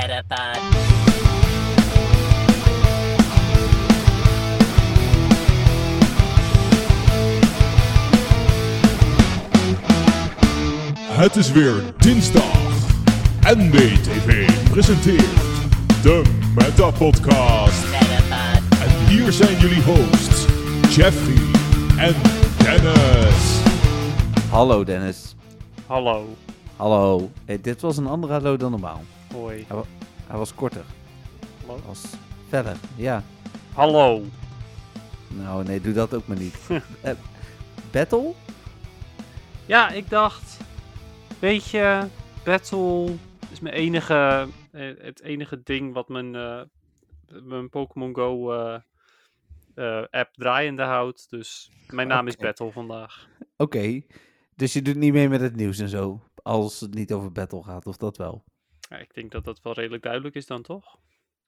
Metapod. Het is weer dinsdag. NBTV presenteert de Meta Podcast. Metapod. En hier zijn jullie hosts, Jeffrey en Dennis. Hallo Dennis. Hallo. Hallo. Hey, dit was een andere hallo dan normaal. Hoi. Hij was korter. Hallo. Hij was verder. Ja. Hallo. Nou, nee, doe dat ook maar niet. Eh, battle? Ja, ik dacht, weet je, Battle is mijn enige, eh, het enige ding wat mijn, eh, mijn Pokémon Go eh, eh, app draaiende houdt. Dus mijn naam is. Battle vandaag. Oké. Dus je doet niet mee met het nieuws en zo. Als het niet over battle gaat, of dat wel? Ja, ik denk dat dat wel redelijk duidelijk is dan, toch?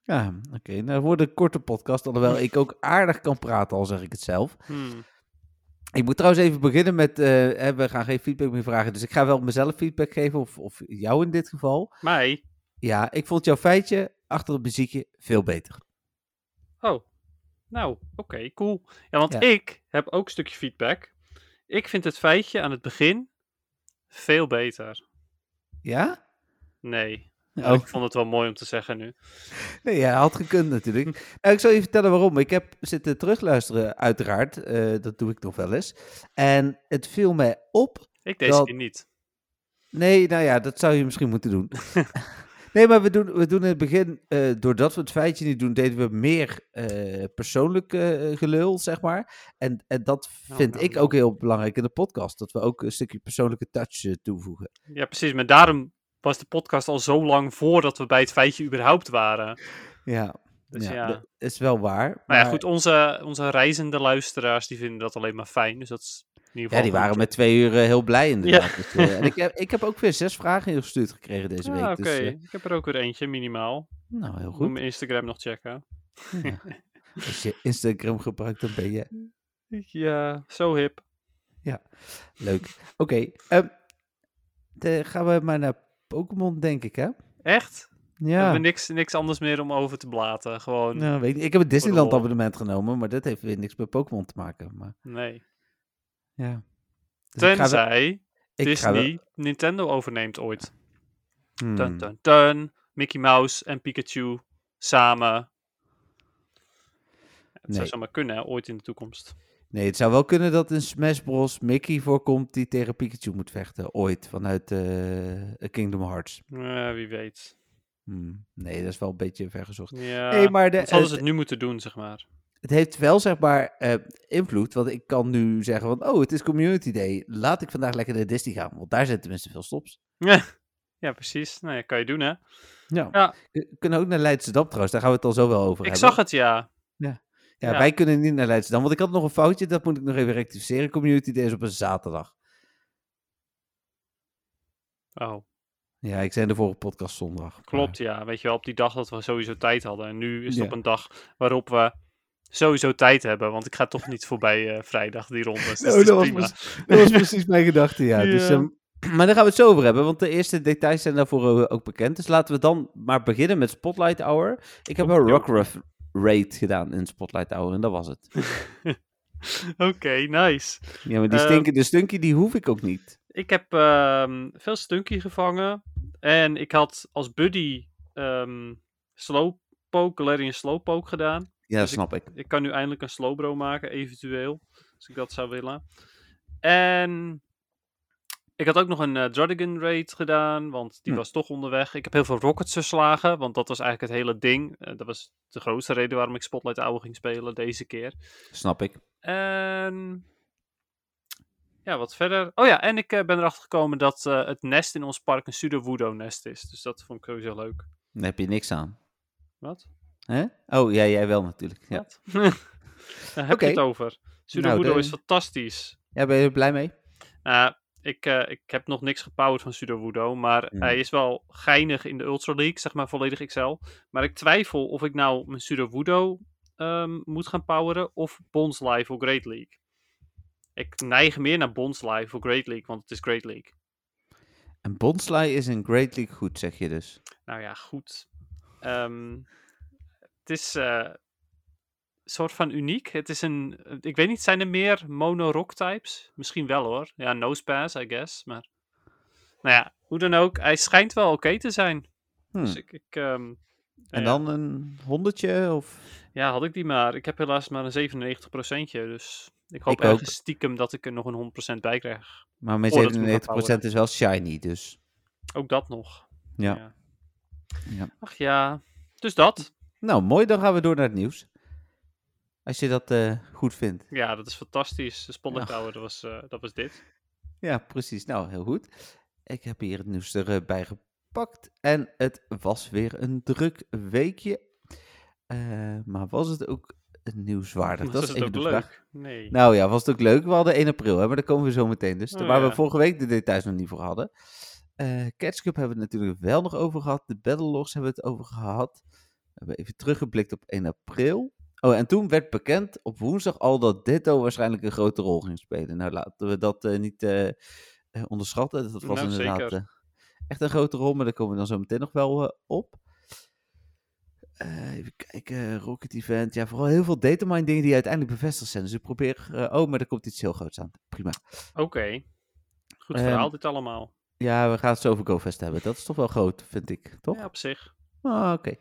Ja, oké. Nou, wordt een korte podcast. Alhoewel ik ook aardig kan praten, al zeg ik het zelf. Hmm. Ik moet trouwens even beginnen met... eh, we gaan geen feedback meer vragen. Dus ik ga wel mezelf feedback geven. Of, of jou in dit geval. Mij? Ja, ik vond jouw feitje achter het muziekje veel beter. Oh. Nou, oké, cool. Ja, want Ja. ik heb ook een stukje feedback. Ik vind het feitje aan het begin veel beter. Ja? Nee. Oh. Ik vond het wel mooi om te zeggen nu. Nee, ja, had gekund natuurlijk. Nou, ik zal je vertellen waarom. Ik heb zitten terugluisteren, uiteraard. Eh, dat doe ik nog wel eens. En het viel mij op. Ik deze Dat- niet. Nee, nou ja, dat zou je misschien moeten doen. nee, maar we doen, we doen in het begin, eh, doordat we het feitje niet doen, deden we meer eh, persoonlijk gelul, zeg maar. En, en dat Nou, vind ik nou. ook heel belangrijk in de podcast. Dat we ook een stukje persoonlijke touch toevoegen. Ja, precies. Maar daarom was de podcast al zo lang voordat we bij het feitje überhaupt waren. Ja, Dus ja, ja. dat is wel waar. Maar ja, goed, onze, onze reizende luisteraars die vinden dat alleen maar fijn. Dus dat is in ieder geval Ja, die goed. waren met twee uur eh, heel blij inderdaad. Dus, eh, en ik heb, ik heb ook weer zes vragen ingestuurd gekregen deze week. oké. Dus, Ik heb er ook weer eentje, minimaal. nou, heel Moet goed. mijn Instagram nog checken. Ja. Als je Instagram gebruikt, dan ben je Ja, zo hip. leuk. Oké, ehm, gaan we maar naar Pokémon, denk ik, hè? Echt? We Ja. hebben niks, niks anders meer om over te blaten. Gewoon, Nou, weet ik, ik heb een Disneyland abonnement genomen, maar dat heeft weer niks met Pokémon te maken. Maar, nee. ja. Dus ik ga wel- Tenzij ik wel- Disney Nintendo overneemt ooit. Hmm. Dun, dun, dun. Mickey Mouse en Pikachu samen. Het Nee. zou zomaar kunnen, hè, ooit in de toekomst. Nee, het zou wel kunnen dat in Smash Bros. Mickey voorkomt die tegen Pikachu moet vechten. Ooit, vanuit eh, Kingdom Hearts. Wie weet. Hmm. Nee, dat is wel een beetje vergezocht. Ja, Nee, maar de, hadden ze het, nu moeten doen, zeg maar. het heeft wel, zeg maar, eh, invloed. Want ik kan nu zeggen van, oh, het is Community Day. Laat ik vandaag lekker naar Disney gaan. Want daar zitten tenminste veel stops. ja, precies. Nou ja, kan je doen, hè. Ja. Ja. We kunnen ook naar Leidschendam trouwens. Daar gaan we het al zo wel over Ik hebben. zag het, ja. Ja, Ja. wij kunnen niet naar Leidschendam. Want ik had nog een foutje, dat moet ik nog even rectificeren. Community Day is op een zaterdag. Oh, Ja, ik zei in de vorige podcast zondag. klopt, ja. Weet je wel, op die dag dat we sowieso tijd hadden. En nu is het Ja. op een dag waarop we sowieso tijd hebben. Want ik ga toch niet voorbij eh, vrijdag die ronde. Dus Nou, dat is dat, was prima. dat was precies mijn gedachte, ja. Dus, ehm, maar daar gaan we het zo over hebben, want de eerste details zijn daarvoor eh, ook bekend. Dus laten we dan maar beginnen met Spotlight Hour. Ik heb een Rockruff raid gedaan in Spotlight Hour en dat was het. Oké, nice. Ja, maar die Ehm, stinkende stunky, die hoef ik ook niet. Ik heb ehm, veel stunky gevangen. En ik had als buddy ehm slowpoke, Galarian slowpoke gedaan. Ja, dus ik- snap ik. Ik kan nu eindelijk een slowbro maken, eventueel. Als ik dat zou willen. En ik had ook nog een Druddigan raid gedaan, want die Hm. was toch onderweg. Ik heb heel veel rockets verslagen, want dat was eigenlijk het hele ding. Eh, dat was de grootste reden waarom ik Spotlight Hour ging spelen deze keer. Snap ik. En ja, wat verder. Oh ja, en ik eh, ben erachter gekomen dat het nest in ons park een pseudo-voodoo-nest is. Dus dat vond ik sowieso leuk. Daar heb je niks aan. Wat? Hè? Oh, ja, jij wel natuurlijk. Ja? Daar heb je het over. Pseudo-voodoo Nou, de- is fantastisch. ja ben je er blij mee? Nou, ik, eh, ik heb nog niks gepowerd van Pseudo-voodoo, maar Hmm. hij is wel geinig in de Ultra League, zeg maar volledig XL. Maar ik twijfel of ik nou mijn Pseudo-voodoo ehm, moet gaan poweren of Bonds Live voor Great League. Ik neig meer naar Bonds Live voor Great League, want het is Great League. En Bonsly is in Great League goed, zeg je dus. Nou ja, goed. ehm, het is eh, soort van uniek. Het is een, eh, ik weet niet, zijn er meer mono-rock types? Misschien wel hoor. Ja, Nosepass, I guess. Maar, nou ja, hoe dan ook, hij schijnt wel oké te zijn. Hmm. Dus ik, ik ehm, En ja. dan een honderdje of... Ja, had ik die maar. Ik heb helaas maar een 97% dus ik hoop Ik ook. ergens stiekem dat ik er nog een 100% bij krijg. Maar gaan 97% is wel shiny, dus... Ook dat nog. Ja. Ja. Ach ja, dus dat. Nou, mooi. Dan gaan we door naar het nieuws. Als je dat eh, goed vindt. Ja, dat is fantastisch. De Tower, dat was, eh, dat was dit. Ja, precies. Nou, heel goed. Ik heb hier het nieuws erbij gepakt. En het was weer een druk weekje. Eh, maar was het ook nieuwswaardig? Was dat is het even ook de leuk? vraag. Nee. Nou ja, was het ook leuk? We hadden 1 april, hè, maar daar komen we zo meteen. Dus Oh, waar ja. we vorige week de details nog niet voor hadden. Eh Catch Cup hebben we het natuurlijk wel nog over gehad. De Battle Logs hebben we het over gehad. We hebben even teruggeblikt op 1 april. Oh, en toen werd bekend op woensdag al dat Ditto waarschijnlijk een grote rol ging spelen. Nou, laten we dat eh, niet eh, eh, onderschatten. Dat was Nou, inderdaad echt een grote rol, maar daar komen we dan zo meteen nog wel op. Even kijken, Rocket Event. Ja, vooral heel veel datamine dingen die uiteindelijk bevestigd zijn. Dus ik probeer... oh, maar er komt iets heel groots aan. Prima. Oké. Goed Ehm, verhaal dit allemaal. Ja, we gaan het zo over GoFest hebben. Dat is toch wel groot, vind ik. Toch? Ja, op zich. Ah, Oké.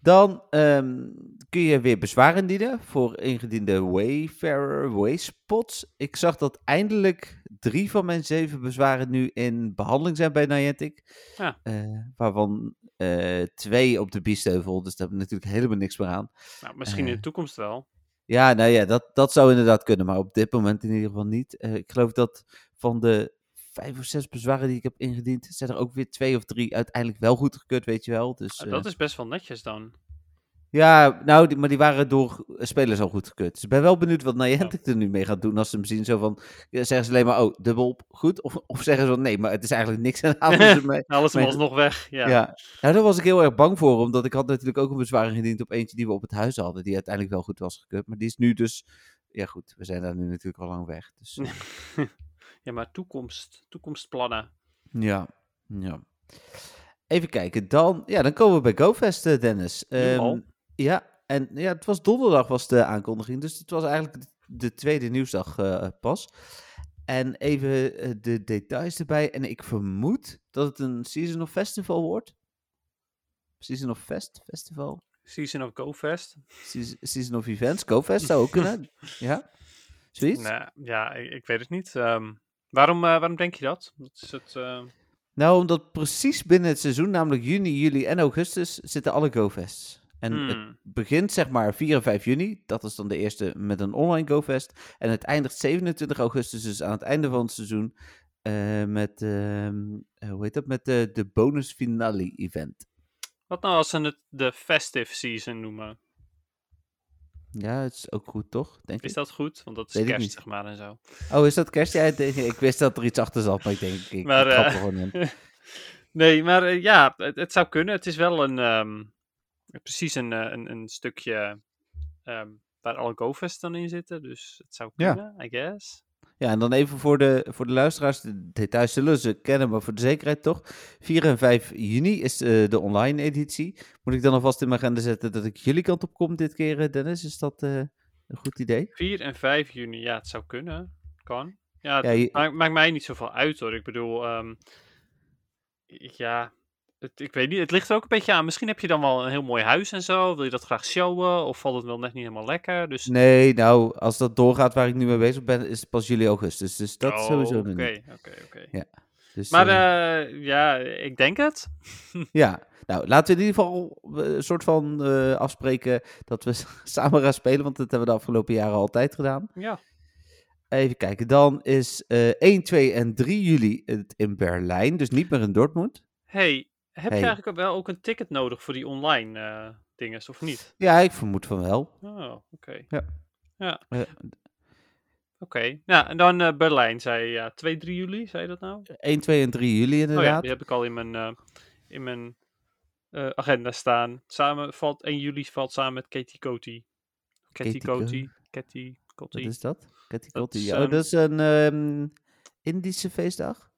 Dan ehm, kun je weer bezwaar indienen voor ingediende Wayfarer Wayspots. Ik zag dat eindelijk drie van mijn zeven bezwaren nu in behandeling zijn bij Niantic. Ja. Eh, waarvan eh, twee op de biesteuvel, dus daar hebben we natuurlijk helemaal niks meer aan. Nou, misschien in Eh. de toekomst wel. Ja, nou ja, dat, dat zou inderdaad kunnen, maar op dit moment in ieder geval niet. Eh, ik geloof dat van de vijf of zes bezwaren die ik heb ingediend, zijn er ook weer twee of drie uiteindelijk wel goedgekeurd, weet je wel. Dus, Ah, eh, dat is best wel netjes dan. Ja, nou, die, maar die waren door spelers al goedgekeurd. Dus ik ben wel benieuwd wat Niantic er nu mee gaat doen als ze hem zien. Zo van, zeggen ze alleen maar, oh, dubbel op, goed? Of, of zeggen ze van, nee, maar het is eigenlijk niks aan dus ermee- Alles was nog weg. Ja. ja. Nou, daar was ik heel erg bang voor, omdat ik had natuurlijk ook een bezwaar ingediend op eentje die we op het huis hadden, die uiteindelijk wel goed was gekeurd. Maar die is nu dus, ja goed, we zijn daar nu natuurlijk al lang weg. Dus, eh, ja, maar toekomst. Toekomstplannen. ja, ja. Even kijken, dan, ja, dan komen we bij GoFest, eh, Dennis. Ehm, ja, en ja, het was donderdag was de aankondiging, dus het was eigenlijk de, de tweede nieuwsdag eh, pas. En even eh, de details erbij. En ik vermoed dat het een Season of Festival wordt. Season of Fest, Festival. Season of Go Fest. Season, season of Events, GoFest zou ook kunnen. ja, zoiets. Nou, ja, ik, ik weet het niet. Ehm, waarom, eh, waarom denk je dat? Dat is het, eh, Nou, omdat precies binnen het seizoen, namelijk juni, juli en augustus, zitten alle GoFests. En het hmm, begint zeg maar 4 en 5 juni. Dat is dan de eerste met een online GoFest. En het eindigt 27 augustus, dus aan het einde van het seizoen. eh, met, ehm, eh, hoe heet dat? Met de, de bonus finale event. Wat nou als ze het de festive season noemen? Ja, het is ook goed, toch? Denk Is ik. dat goed? Want dat is Weet kerst, zeg maar, en zo. Oh, is dat kerst? Ja, ik wist dat er iets achter zat, maar ik denk, ik, Maar, ik eh, er gewoon in. Nee, maar eh, ja, het, het zou kunnen. Het is wel een, ehm, precies een, eh, een, een stukje ehm, waar alle GoFests dan in zitten. Dus het zou Ja. kunnen, I guess. Ja, en dan even voor de, voor de luisteraars, de details zullen ze kennen, maar voor de zekerheid toch. 4 en 5 juni is eh, de online editie. Moet ik dan alvast in mijn agenda zetten dat ik jullie kant op kom dit keer, eh, Dennis? Is dat eh, een goed idee? 4 en 5 juni, ja, het zou kunnen. Kan. Ja, Ja, het je- maakt, maakt mij niet zoveel uit hoor. Ik bedoel, ehm, ja, het, ik weet niet. Het ligt er ook een beetje aan. Misschien heb je dan wel een heel mooi huis en zo. Wil je dat graag showen? Of valt het wel net niet helemaal lekker? Dus Nee, nou, als dat doorgaat waar ik nu mee bezig ben, is het pas juli, augustus. Dus dat Oh, sowieso Oké, niet. oké, oké. Ja. Dus, Maar eh, eh, ja, ik denk het. ja, nou, laten we in ieder geval eh, een soort van afspreken dat we samen gaan spelen, want dat hebben we de afgelopen jaren altijd gedaan. Ja. Even kijken, dan is eh 1, 2 en 3 juli het in Berlijn, dus niet meer in Dortmund. Hey, heb Hey. je eigenlijk wel ook een ticket nodig voor die online eh dinges, of niet? Ja, ik vermoed van wel. Oh, oké. Ja. Ja, oké. Nou, en dan eh, Berlijn, zei je, ja, 2, 3 juli, zei je dat nou? 1, 2 en 3 juli Oh ja, inderdaad. die heb ik al in mijn, eh, in mijn eh, agenda staan. Samen valt 1 juli valt samen met Katie Coty. Katie Katie Coty. Katie Wat Coty. is dat? Katie Ja, oh, dat is een ehm, Indische feestdag.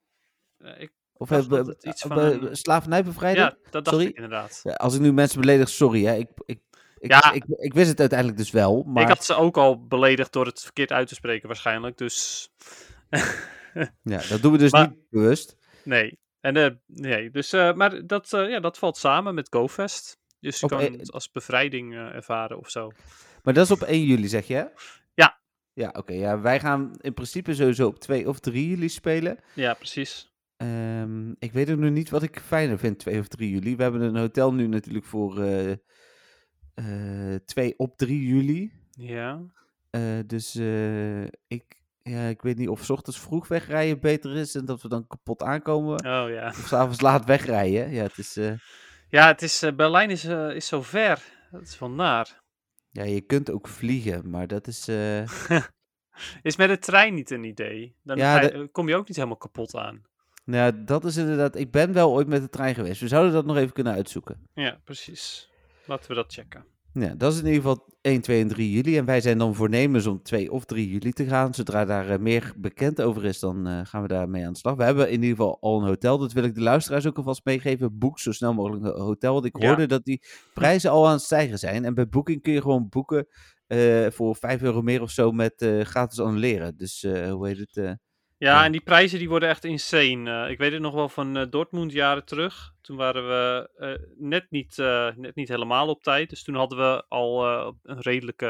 Ik Of hebben iets uh, van een- slavernijbevrijding? Ja, dat dacht Sorry? ik inderdaad. Ja, Als ik nu mensen beledig, sorry. Hè. Ik, ik, ik, Ja. ik, ik wist het uiteindelijk dus wel. Maar Ik had ze ook al beledigd door het verkeerd uit te spreken waarschijnlijk. Dus ja, dat doen we dus Maar- niet bewust. nee. En, eh, nee. Dus, eh, maar dat, eh, ja, dat valt samen met GoFest. Dus je Op kan een- het als bevrijding eh, ervaren of zo. Maar dat is op 1 juli, zeg je? Ja. Ja, oké. ja, wij gaan in principe sowieso op 2 of 3 juli spelen. Ja, precies. Ehm, ik weet ook nog niet wat ik fijner vind, 2 of 3 juli. We hebben een hotel nu natuurlijk voor eh eh 2 op 3 juli. Ja. Eh, dus eh, ik, ja, ik weet niet of 's ochtends vroeg wegrijden beter is en dat we dan kapot aankomen. Oh ja. Of s'avonds laat wegrijden. Ja, het is, eh, Ja, het is, eh, Berlijn is, eh, is zo ver. Dat is wel naar. ja, je kunt ook vliegen, maar dat is... eh, Is met de trein niet een idee? Dan Ja, je- eh, kom je ook niet helemaal kapot aan. Nou, dat is inderdaad... Ik ben wel ooit met de trein geweest. We zouden dat nog even kunnen uitzoeken. Ja, precies. Laten we dat checken. Ja, dat is in ieder geval 1, 2 en 3 juli. En wij zijn dan voornemens om 2 of 3 juli te gaan. Zodra daar eh, meer bekend over is, dan eh, gaan we daarmee aan de slag. We hebben in ieder geval al een hotel. Dat wil ik de luisteraars ook alvast meegeven. Boek zo snel mogelijk een hotel. Want ik Ja. hoorde dat die prijzen al aan het stijgen zijn. En bij Booking kun je gewoon boeken eh, voor 5 euro meer of zo met gratis annuleren. Dus hoe heet het? Ja, en die prijzen die worden echt insane. Eh, ik weet het nog wel van eh, Dortmund jaren terug. Toen waren we eh, net, niet, net niet helemaal op tijd. Dus toen hadden we al een redelijke...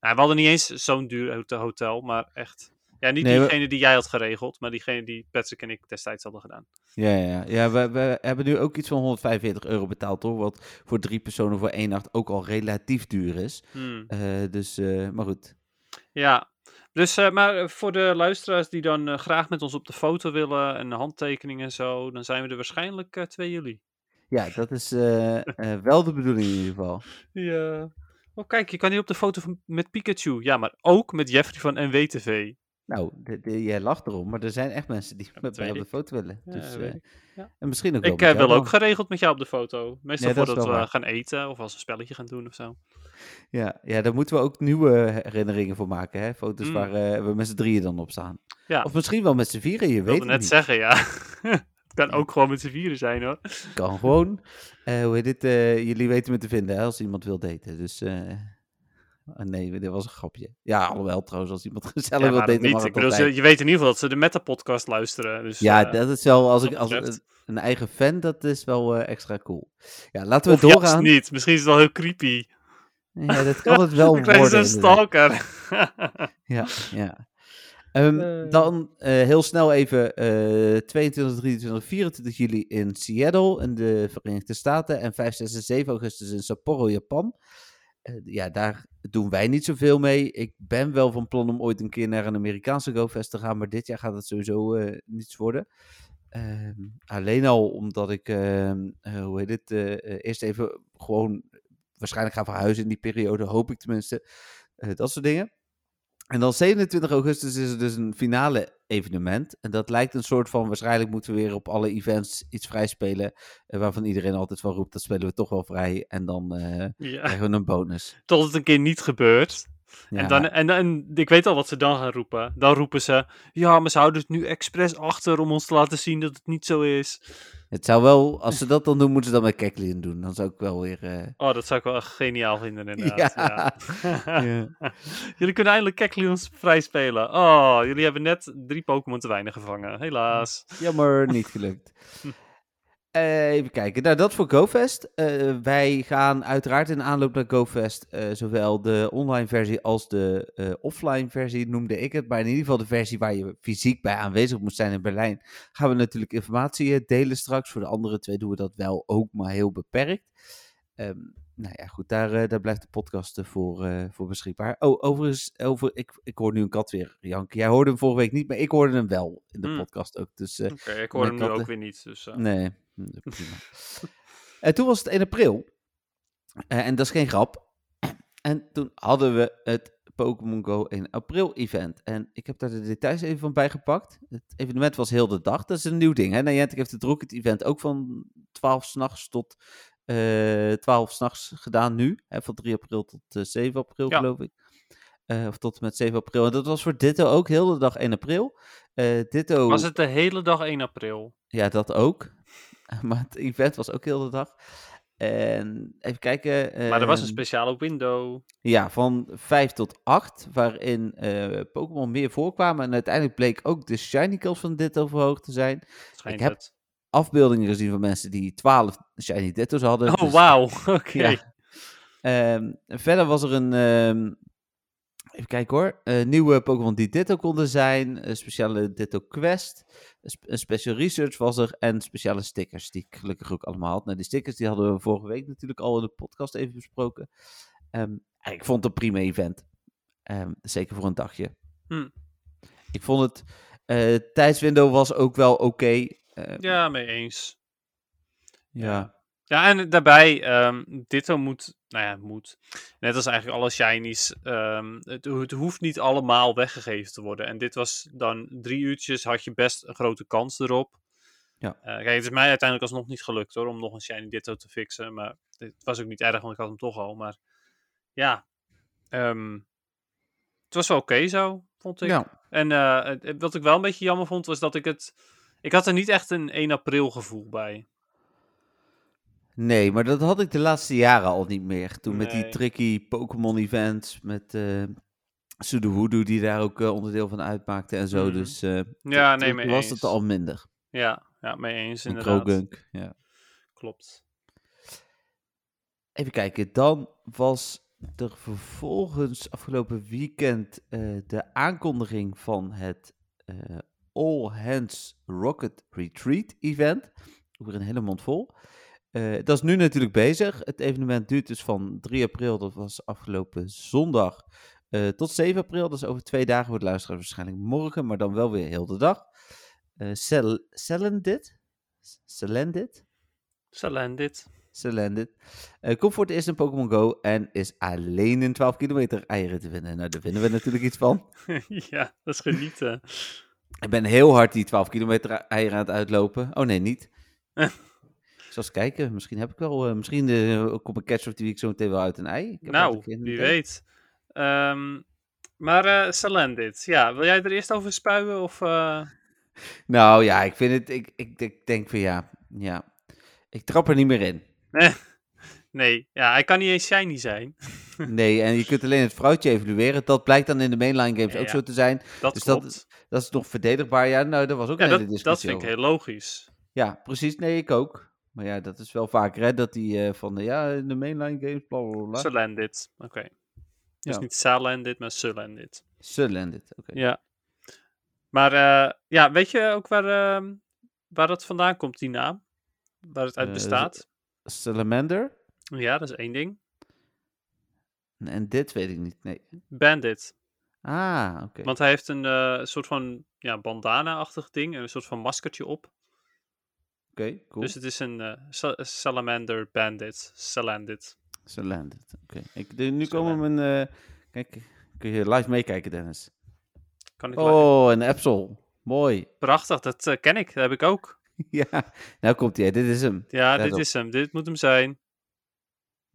Nou, we hadden niet eens zo'n duur hot- hotel, maar echt... Ja, niet Nee, we- diegene die jij had geregeld, maar diegene die Patrick en ik destijds hadden gedaan. Ja, ja, ja. we, we hebben nu ook iets van 145 euro betaald hoor. Wat voor drie personen voor één nacht ook al relatief duur is. Hmm. Dus, maar goed. Ja, dus eh, maar eh, voor de luisteraars die dan eh, graag met ons op de foto willen en handtekeningen en zo, dan zijn we er waarschijnlijk eh 2 juli. Ja, dat is eh, eh, wel de bedoeling in ieder geval. Ja. Oh, kijk, je kan hier op de foto van, met Pikachu. Ja, maar ook met Jeffrey van NWTV. Nou, de, de- jij lacht erom, maar er zijn echt mensen die met mij op de foto willen. Ja, dus, eh, ik. Ja. En misschien ook wel Ik wil ook geregeld met jou op de foto. Meestal is voordat we gaan eten of als we een spelletje gaan doen of zo. Ja, ja, daar moeten we ook nieuwe herinneringen voor maken. Hè? Foto's Mm. waar eh, we met z'n drieën dan op staan. Ja. Of misschien wel met z'n vieren, je Ik weet het net niet. zeggen, ja. Het kan ook gewoon met z'n vieren zijn hoor. Kan gewoon. Eh, hoe heet dit? eh, jullie weten me te vinden hè, als iemand wil daten. Dus oh, nee, dit was een grapje. Ja, alhoewel trouwens, als iemand gezellig Ja, wil daten, niet? Ik bedoel, ze- je weet in ieder geval dat ze de Meta-podcast luisteren. Dus, Ja, dat is wel, als ik als betreft. een, eigen fan, dat is wel extra cool. Ja, laten we of doorgaan. niet. Misschien is het wel heel creepy. Ja, dat kan het wel Dan krijgen ze worden. een stalker. Ja, ja. Ehm, Eh. Dan eh, heel snel even eh 22, 23, 24 juli in Seattle in de Verenigde Staten en 5, 6 en 7 augustus in Sapporo, Japan. Eh, ja, daar doen wij niet zoveel mee. Ik ben wel van plan om ooit een keer naar een Amerikaanse GoFest te gaan, maar dit jaar gaat het sowieso niets worden. Ehm, alleen al omdat ik, ehm, eh, hoe heet het, eerst even gewoon waarschijnlijk ga verhuizen in die periode, hoop ik tenminste. Eh, dat soort dingen. En dan 27 augustus is er dus een finale evenement. En dat lijkt een soort van, waarschijnlijk moeten we weer op alle events iets vrij spelen. eh, waarvan iedereen altijd van roept, dat spelen we toch wel vrij. En dan ja, krijgen we een bonus. tot het een keer niet gebeurt. Ja, En, dan, en, en ik weet al wat ze dan gaan roepen. Dan roepen ze, ja, maar ze houden het nu expres achter om ons te laten zien dat het niet zo is. Het zou wel, als ze dat dan doen, moeten ze dat met Keklin doen. Dan zou ik wel weer... eh, Oh, dat zou ik wel echt geniaal vinden inderdaad. Ja. Ja. ja. jullie kunnen eindelijk Kekleons vrij spelen. Oh, jullie hebben net drie Pokémon te weinig gevangen. Helaas. Jammer, niet gelukt. Even kijken. Nou, dat voor GoFest. Eh, wij gaan uiteraard in aanloop naar GoFest eh, zowel de online versie als de eh, offline versie, noemde ik het. Maar in ieder geval de versie waar je fysiek bij aanwezig moet zijn in Berlijn. Gaan we natuurlijk informatie delen straks. Voor de andere twee doen we dat wel ook, maar heel beperkt. Ehm, nou ja, goed, daar, eh, daar blijft de podcast eh, voor, eh, voor beschikbaar. Oh, overigens, over, ik, ik hoor nu een kat weer janken. Jij hoorde hem vorige week niet, maar ik hoorde hem wel in de Hmm. podcast ook. Dus Oké, ik hoor hem nu ook weer niet. Dus, Nee, hm, prima. en toen was het 1 april. En dat is geen grap. En toen hadden we het Pokémon Go 1 april event. En ik heb daar de details even van bijgepakt. Het evenement was heel de dag. Dat is een nieuw ding. Hè? Niantic heeft het Rocket event ook van 12 s'nachts tot 12 s'nachts gedaan nu. Hè? Van 3 april tot eh, 7 april Ja. geloof ik. eh, of tot en met 7 april. En dat was voor Ditto ook heel de dag 1 april. Eh Ditto, Was het de hele dag 1 april? ja, dat ook. maar het event was ook heel de dag. En even kijken. Maar er was een ehm, speciale window. Ja, van 5 tot 8, waarin eh, Pokémon meer voorkwamen. En uiteindelijk bleek ook de shiny kills van Ditto verhoogd te zijn. Schijnt heb het. Afbeeldingen gezien van mensen die 12 shiny Ditto's hadden. Oh, dus- wauw. Oké. Ja. Ehm, verder was er een. ehm, even kijken hoor. eh, nieuwe Pokémon die Ditto konden zijn. Een speciale Ditto Quest. Een, sp- een special research was er. En speciale stickers. Die ik gelukkig ook allemaal had. Nou, die stickers die hadden we vorige week natuurlijk al in de podcast even besproken. Ehm, ik vond het een prima event. Zeker voor een dagje. Hm. Ik vond het. eh tijdswindow was ook wel oké. Ehm, Ja, mee eens. ja. Ja, en daarbij, ehm Ditto moet, nou ja, moet, net als eigenlijk alle shinies, ehm, het, het hoeft niet allemaal weggegeven te worden. En dit was dan drie uurtjes, had je best een grote kans erop. Ja. Eh, kijk, het is mij uiteindelijk alsnog niet gelukt hoor, om nog een shiny Ditto te fixen. Maar het was ook niet erg, want ik had hem toch al. Maar ja, het was wel oké zo, vond ik. Ja. En eh, wat ik wel een beetje jammer vond, was dat ik het, ik had er niet echt een 1 april gevoel bij. Nee, maar dat had ik de laatste jaren al niet meer. Toen met die tricky Pokémon events, met eh Sudowoodo die daar ook eh, onderdeel van uitmaakte en zo. Mhm. Dus eh, Ja, nee, mee was eens. het al minder. Ja, ja, mee eens En inderdaad. Krogunk, ja. Klopt. Even kijken, dan was er vervolgens afgelopen weekend de aankondiging van het All Hands Rocket Retreat event. Over een hele mond vol. Eh, dat is nu natuurlijk bezig. Het evenement duurt dus van 3 april, dat was afgelopen zondag, eh, tot 7 april. Dat is over twee dagen voor de luisteraars waarschijnlijk morgen, maar dan wel weer heel de dag. Eh Cel- Celendit? Celendit? Salendit. Celendit. Eh komt voor het eerst in Pokémon Go en is alleen in 12 kilometer eieren te vinden. Nou, daar vinden we natuurlijk iets van. ja, dat is genieten. Ik ben heel hard die 12 kilometer eieren aan het uitlopen. Oh nee, niet. Ik zal eens kijken. Misschien heb ik wel. eh, misschien eh, komt een catch of die week zo meteen wel uit een ei. Ik heb nou, wie weet. Ehm, maar eh Salendit, ja, wil jij er eerst over spuien? Of, Nou ja, ik vind het. Ik, ik, ik denk van ja. Ja. Ik trap er niet meer in. Nee, ja, hij kan niet eens shiny zijn. Nee, en je kunt alleen het vrouwtje evalueren. Dat blijkt dan in de mainline games Ja, ook zo te zijn. Dat Dus dat klopt. Dat is nog verdedigbaar. Ja, nou, dat was ook ja, een hele dat, discussie dat vind ik heel logisch. Ja, precies. Nee, ik ook. Maar ja, dat is wel vaker, hè, dat die eh, van, de, ja, in de mainline games, bla, bla, bla. Oké. Dus Ja. niet Salendit, maar Salendit. Celendit, oké. Ja. Maar eh, ja, weet je ook waar, ehm, waar dat vandaan komt, die naam? Waar het uit Eh, bestaat? Salamander? Ja, dat is één ding. En dit weet ik niet, nee. Bandit. Ah, oké. Want hij heeft een eh, soort van ja, bandana-achtig ding, een soort van maskertje op. Oké, cool. Dus het is een eh, sa- salamander bandit. Salandit. Celendit, oké. Ik- Nu komen mijn... eh, kijk, kun je live meekijken, Dennis. Kan ik Oh, een Epsol. Mooi. Prachtig, dat ken ik. Dat heb ik ook. ja, nou komt hij. Dit is hem. Ja, Let dit op. is hem. Dit moet hem zijn.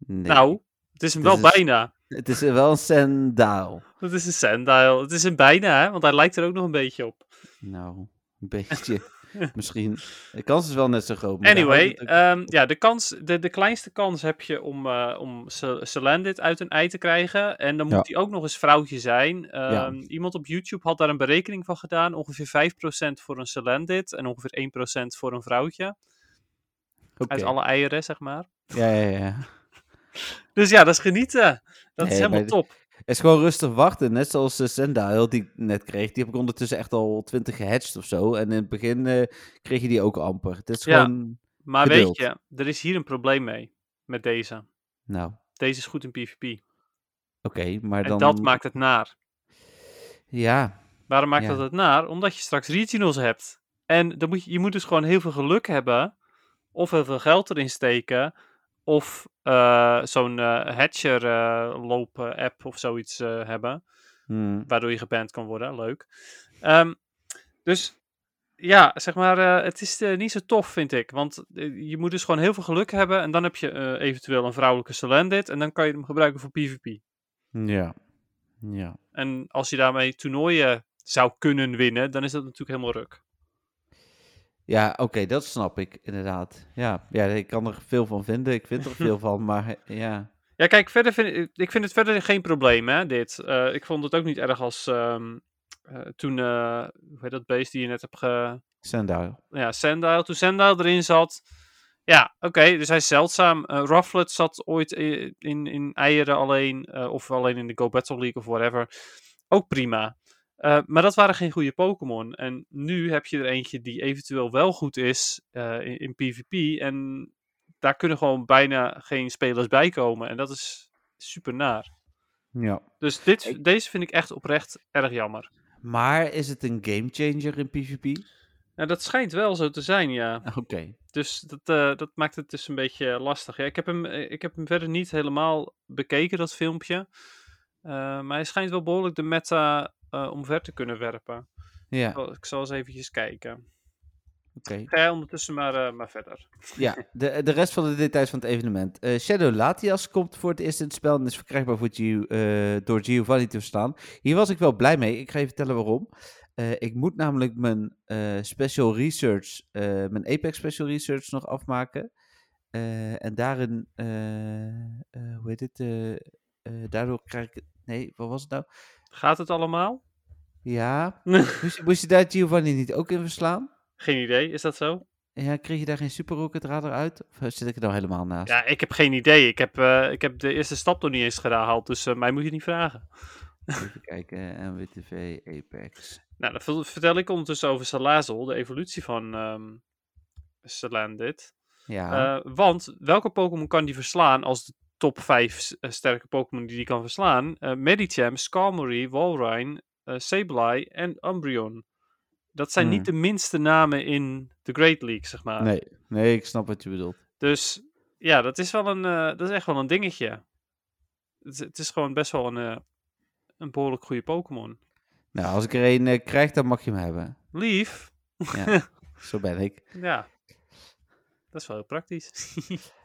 Nee. Nou, het is hem wel is- bijna. Het is wel een Sendaal. Het is een Sandile. Het is een bijna, hè? Want hij lijkt er ook nog een beetje op. Nou, een beetje. Misschien. De kans is wel net zo groot. Anyway, ook- ehm, ja, de, kans, de, de kleinste kans heb je om, eh om Sa- Salandit uit een ei te krijgen. En dan moet Ja. hij ook nog eens vrouwtje zijn. Ehm, Ja. Iemand op YouTube had daar een berekening van gedaan. Ongeveer 5% voor een Salandit en ongeveer 1% voor een vrouwtje. Oké. Uit alle eieren, zeg maar. Ja, ja, ja. Dus ja, dat is genieten. Dat is helemaal top. Het is gewoon rustig wachten. Net zoals uh, die ik net kreeg. Die heb ik ondertussen echt al 20 gehatcht of zo. En in het begin eh, kreeg je die ook amper. Het is Ja. gewoon... Maar geduld. weet je, er is hier een probleem mee. Met deze. Nou, Deze is goed in PvP. oké. maar En dan... dat maakt het naar. Ja, Waarom maakt Ja. dat het naar? Omdat je straks regionals hebt. En dan moet je, je moet dus gewoon heel veel geluk hebben. Of heel veel geld erin steken. Of eh, zo'n eh, hatcher eh, lopen app of zoiets hebben. hm, Waardoor je geband kan worden. Leuk. Ehm, dus ja, zeg maar, het is niet zo tof, vind ik. Want je moet dus gewoon heel veel geluk hebben. En dan heb je eventueel een vrouwelijke Salandit. En dan kan je hem gebruiken voor PvP. ja. Ja. En als je daarmee toernooien zou kunnen winnen, dan is dat natuurlijk helemaal ruk. Ja, oké, dat snap ik inderdaad. Ja, ja, ik kan er veel van vinden. Ik vind er veel van, maar ja. Ja, kijk, verder vind ik, ik vind het verder geen probleem, hè, dit. Eh, ik vond het ook niet erg als ehm, eh, toen, eh, hoe heet dat beest die je net hebt ge... Sandile. Ja, Sandile. Toen Sandile erin zat. Ja, oké, dus hij is zeldzaam. Rufflet zat ooit in, in eieren alleen, of alleen in de Go Battle League of whatever. Ook prima. Eh, maar dat waren geen goede Pokémon. En nu heb je er eentje die eventueel wel goed is eh, in, in PvP. En daar kunnen gewoon bijna geen spelers bij komen. En dat is super naar. Ja. Dus dit, Ik- deze vind ik echt oprecht erg jammer. Maar is het een gamechanger in PvP? Nou, dat schijnt wel zo te zijn, ja. Oké. Dus dat, eh, dat maakt het dus een beetje lastig. Ja, ik, heb hem, ik heb hem verder niet helemaal bekeken, dat filmpje. Maar hij schijnt wel behoorlijk de meta eh, omver te kunnen werpen. Ja, Ik zal- Ik zal eens eventjes kijken. oké. Ga jij ondertussen maar, eh, maar verder. Ja, de, de rest van de details van het evenement. Eh, Shadow Latias komt voor het eerst in het spel en is verkrijgbaar voor Gio, door Giovanni te verstaan. Hier was ik wel blij mee. Ik ga je vertellen waarom. Ik moet namelijk mijn special research, mijn Apex special research nog afmaken. En daarin, hoe heet het? daardoor krijg ik, nee, wat was het nou? Gaat het allemaal? Ja, moest, je- moest je daar Giovanni niet ook in verslaan? Geen idee, is dat zo? Ja, kreeg je daar geen Super Rocket Radar uit? Of zit ik er nou helemaal naast? Ja, ik heb geen idee. Ik heb, eh, ik heb de eerste stap nog niet eens gehaald, dus eh, mij moet je niet vragen. Even kijken, NWTV, Apex. Nou, dan ver- vertel ik ondertussen over Salazzle, de evolutie van ehm Salandit. Ja, Eh, want welke Pokémon kan die verslaan als de top 5 sterke Pokémon die die kan verslaan? Eh Medicham, Skarmory, Walrein, eh Sableye en Umbreon. Dat zijn Hmm. niet de minste namen in de Great League, zeg maar. nee, nee, ik snap wat je bedoelt. Dus ja, dat is, wel een, eh, dat is echt wel een dingetje. Het, is- het is gewoon best wel een, eh, een behoorlijk goede Pokémon. Nou, als ik er een eh, krijg, dan mag je hem hebben. Lief. Ja, zo ben ik. Ja. Dat is wel heel praktisch.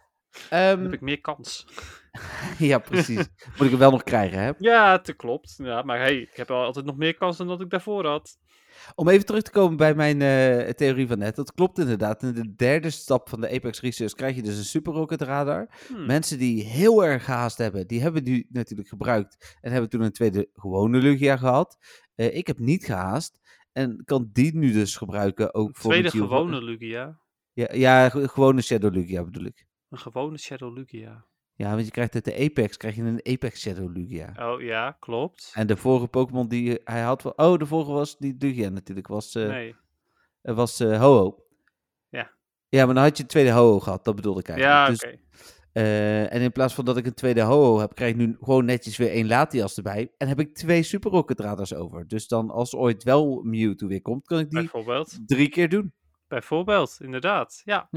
Dan heb ik meer kans. ja, precies. Moet ik hem wel nog krijgen, hè? Ja, dat klopt. Ja, maar hey, ik heb wel altijd nog meer kans dan dat ik daarvoor had. Om even terug te komen bij mijn eh, theorie van net. Dat klopt inderdaad. In de derde stap van de Apex Research krijg je dus een Super Rocket Radar. Hmm. Mensen die heel erg gehaast hebben, die hebben die natuurlijk gebruikt. En hebben toen een tweede gewone Lugia gehad. Eh, ik heb niet gehaast. En kan die nu dus gebruiken ook voor Tweede een gewone Lugia. Ja, ja, ge- gewone Shadow Lugia bedoel ik. Een gewone Shadow Lugia. Ja, want je krijgt uit de Apex krijg je een Apex Shadow Lugia. Oh ja, klopt. En de vorige Pokémon die hij had... wa- Oh, de vorige was die Lugia natuurlijk. Was, eh nee. eh, was eh, Ho-Oh. Ja. Ja, maar dan had je een tweede Ho-Oh gehad. Dat bedoelde ik eigenlijk. Ja, Dus, oké. eh, en in plaats van dat ik een tweede Ho-Oh heb, krijg ik nu gewoon netjes weer één Latias erbij. En heb ik twee Super Rocket Radars over. Dus dan als ooit wel Mewtwo weer komt, kan ik die drie keer doen. Bijvoorbeeld, inderdaad. Ja,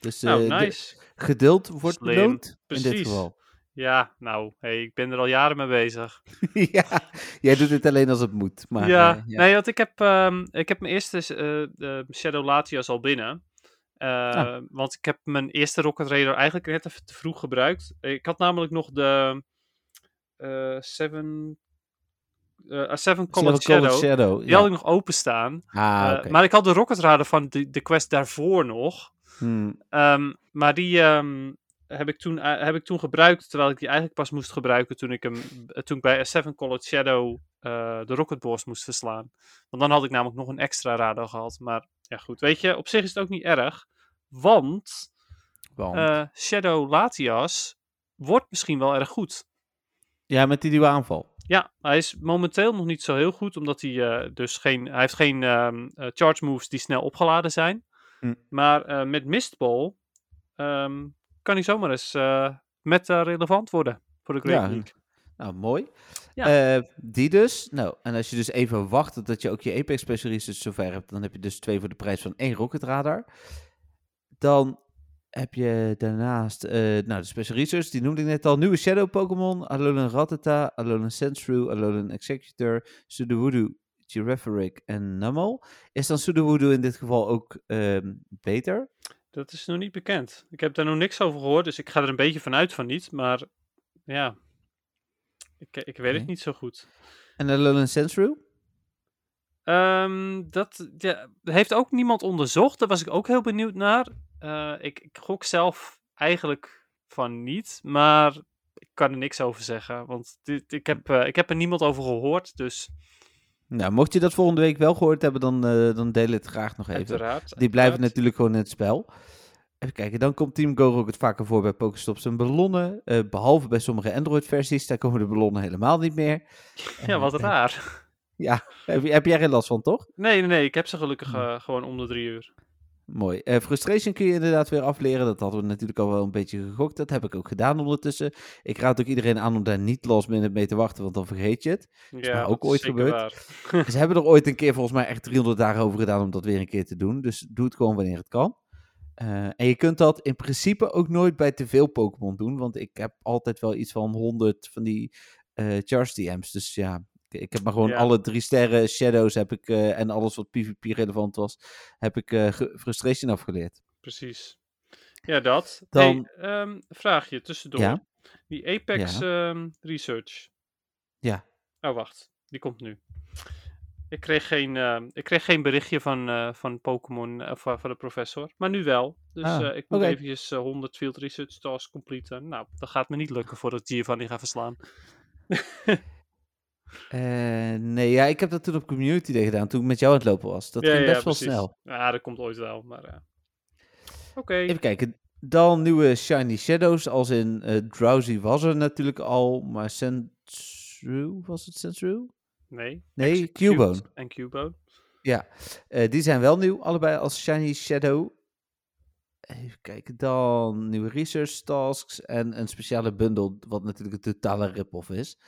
Dus nou, eh, de- geduld wordt Slim. beloond in dit geval. Ja, nou, hey, ik ben er al jaren mee bezig. ja, jij doet het alleen als het moet. Maar, ja, eh, nee, want ik heb, ehm, ik heb mijn eerste de Shadow Latias al binnen. Ah. Want ik heb mijn eerste Rocket Raider eigenlijk net even te vroeg gebruikt. Ik had namelijk nog de Seven, eh Seven Colored Shadow. Shadow, Die ja. had ik nog openstaan. Ah. Maar ik had de Rocket Radar van de, de quest daarvoor nog. Hmm, Ehm, maar die ehm, heb, ik toen, eh, heb ik toen gebruikt, terwijl ik die eigenlijk pas moest gebruiken toen ik, hem, eh, toen ik bij Seven Colored Shadow eh, de Rocket Boss moest verslaan. Want dan had ik namelijk nog een extra radar gehad. Maar ja goed, weet je, op zich is het ook niet erg. Want want- Shadow Latias wordt misschien wel erg goed. ja, met die nieuwe aanval. Ja, hij is momenteel nog niet zo heel goed, omdat hij dus geen, hij heeft geen ehm, eh, charge moves die snel opgeladen zijn. Hm. Maar eh, met Mistball ehm, kan hij zomaar eens eh meta relevant worden voor de Great Ja, League. Nou, mooi. Ja. Eh, die dus. Nou, en als je dus even wacht totdat je ook je Apex Special Research zover hebt, dan heb je dus twee voor de prijs van één Rocket Radar. Dan heb je daarnaast, eh, nou, de Special Research, die noemde ik net al. Nieuwe Shadow Pokémon, Alolan Rattata, Alolan Sandshrew, Alolan Executor, Sudowoodo, Girafarig en Numel. Is dan Sudowoodo in dit geval ook ehm, beter? Dat is nog niet bekend. Ik heb daar nog niks over gehoord, dus ik ga er een beetje vanuit van niet. Maar ja, Ik, ik weet het niet zo goed. En de Alolan Sensru? Ehm, dat ja, heeft ook niemand onderzocht. Daar was ik ook heel benieuwd naar. Eh, ik, ik gok zelf eigenlijk van niet, maar ik kan er niks over zeggen. Want dit, ik, heb, eh, ik heb er niemand over gehoord, dus Nou, mocht je dat volgende week wel gehoord hebben, dan, eh, dan deel het graag nog even. uiteraard. Die blijven natuurlijk gewoon in het spel. Even kijken, dan komt Team Go ook het vaker voor bij Pokestops en ballonnen. Eh, behalve bij sommige Android-versies, daar komen de ballonnen helemaal niet meer. Ja, wat Eh, raar. Heb, je- heb jij geen last van, toch? Nee, nee, nee. Ik heb ze gelukkig Hm. eh, gewoon om de drie uur. Mooi. Eh, frustration kun je inderdaad weer afleren. Dat hadden we natuurlijk al wel een beetje gegokt. Dat heb ik ook gedaan ondertussen. Ik raad ook iedereen aan om daar niet minute mee te wachten, want dan vergeet je het. Ja, ook ooit gebeurd. Ze hebben er ooit een keer volgens mij echt 300 dagen over gedaan om dat weer een keer te doen. Dus doe het gewoon wanneer het kan. Eh, en je kunt dat in principe ook nooit bij te veel Pokémon doen. Want ik heb altijd wel iets van 100 van die eh Charge DM's. Dus ja, ik, heb maar gewoon Ja. alle drie sterren Shadows heb ik, eh, en alles wat PvP relevant was, heb ik ge- Frustration afgeleerd. Precies. Ja, dat. Dan- Hey, ehm, vraagje tussendoor. Ja? Die Apex ehm, Research. Ja. Oh, wacht. Die komt nu. Ik kreeg geen, ehm, ik kreeg geen berichtje van, eh, van Pokémon eh, van, de professor. Maar nu wel. Dus Ah, ik moet eventjes eh, 100 field research tasks completen. Nou, dat gaat me niet lukken voordat ik Giovanni ga verslaan. Eh, nee, ja, ik heb dat toen op Community Day gedaan, toen ik met jou aan het lopen was. Dat Ja, ging ja, best wel precies. snel. Ja, dat komt ooit wel. Maar ja. Oké. Even kijken. Dan nieuwe Shiny Shadows, als in eh, Drowsy was er natuurlijk al, maar Sandshrew, was het Sandshrew? Nee. Nee, Cubone. En Cubone. Eh, die zijn wel nieuw, allebei als Shiny Shadow. Even kijken, dan nieuwe Research Tasks en een speciale bundle, wat natuurlijk een totale rip-off is.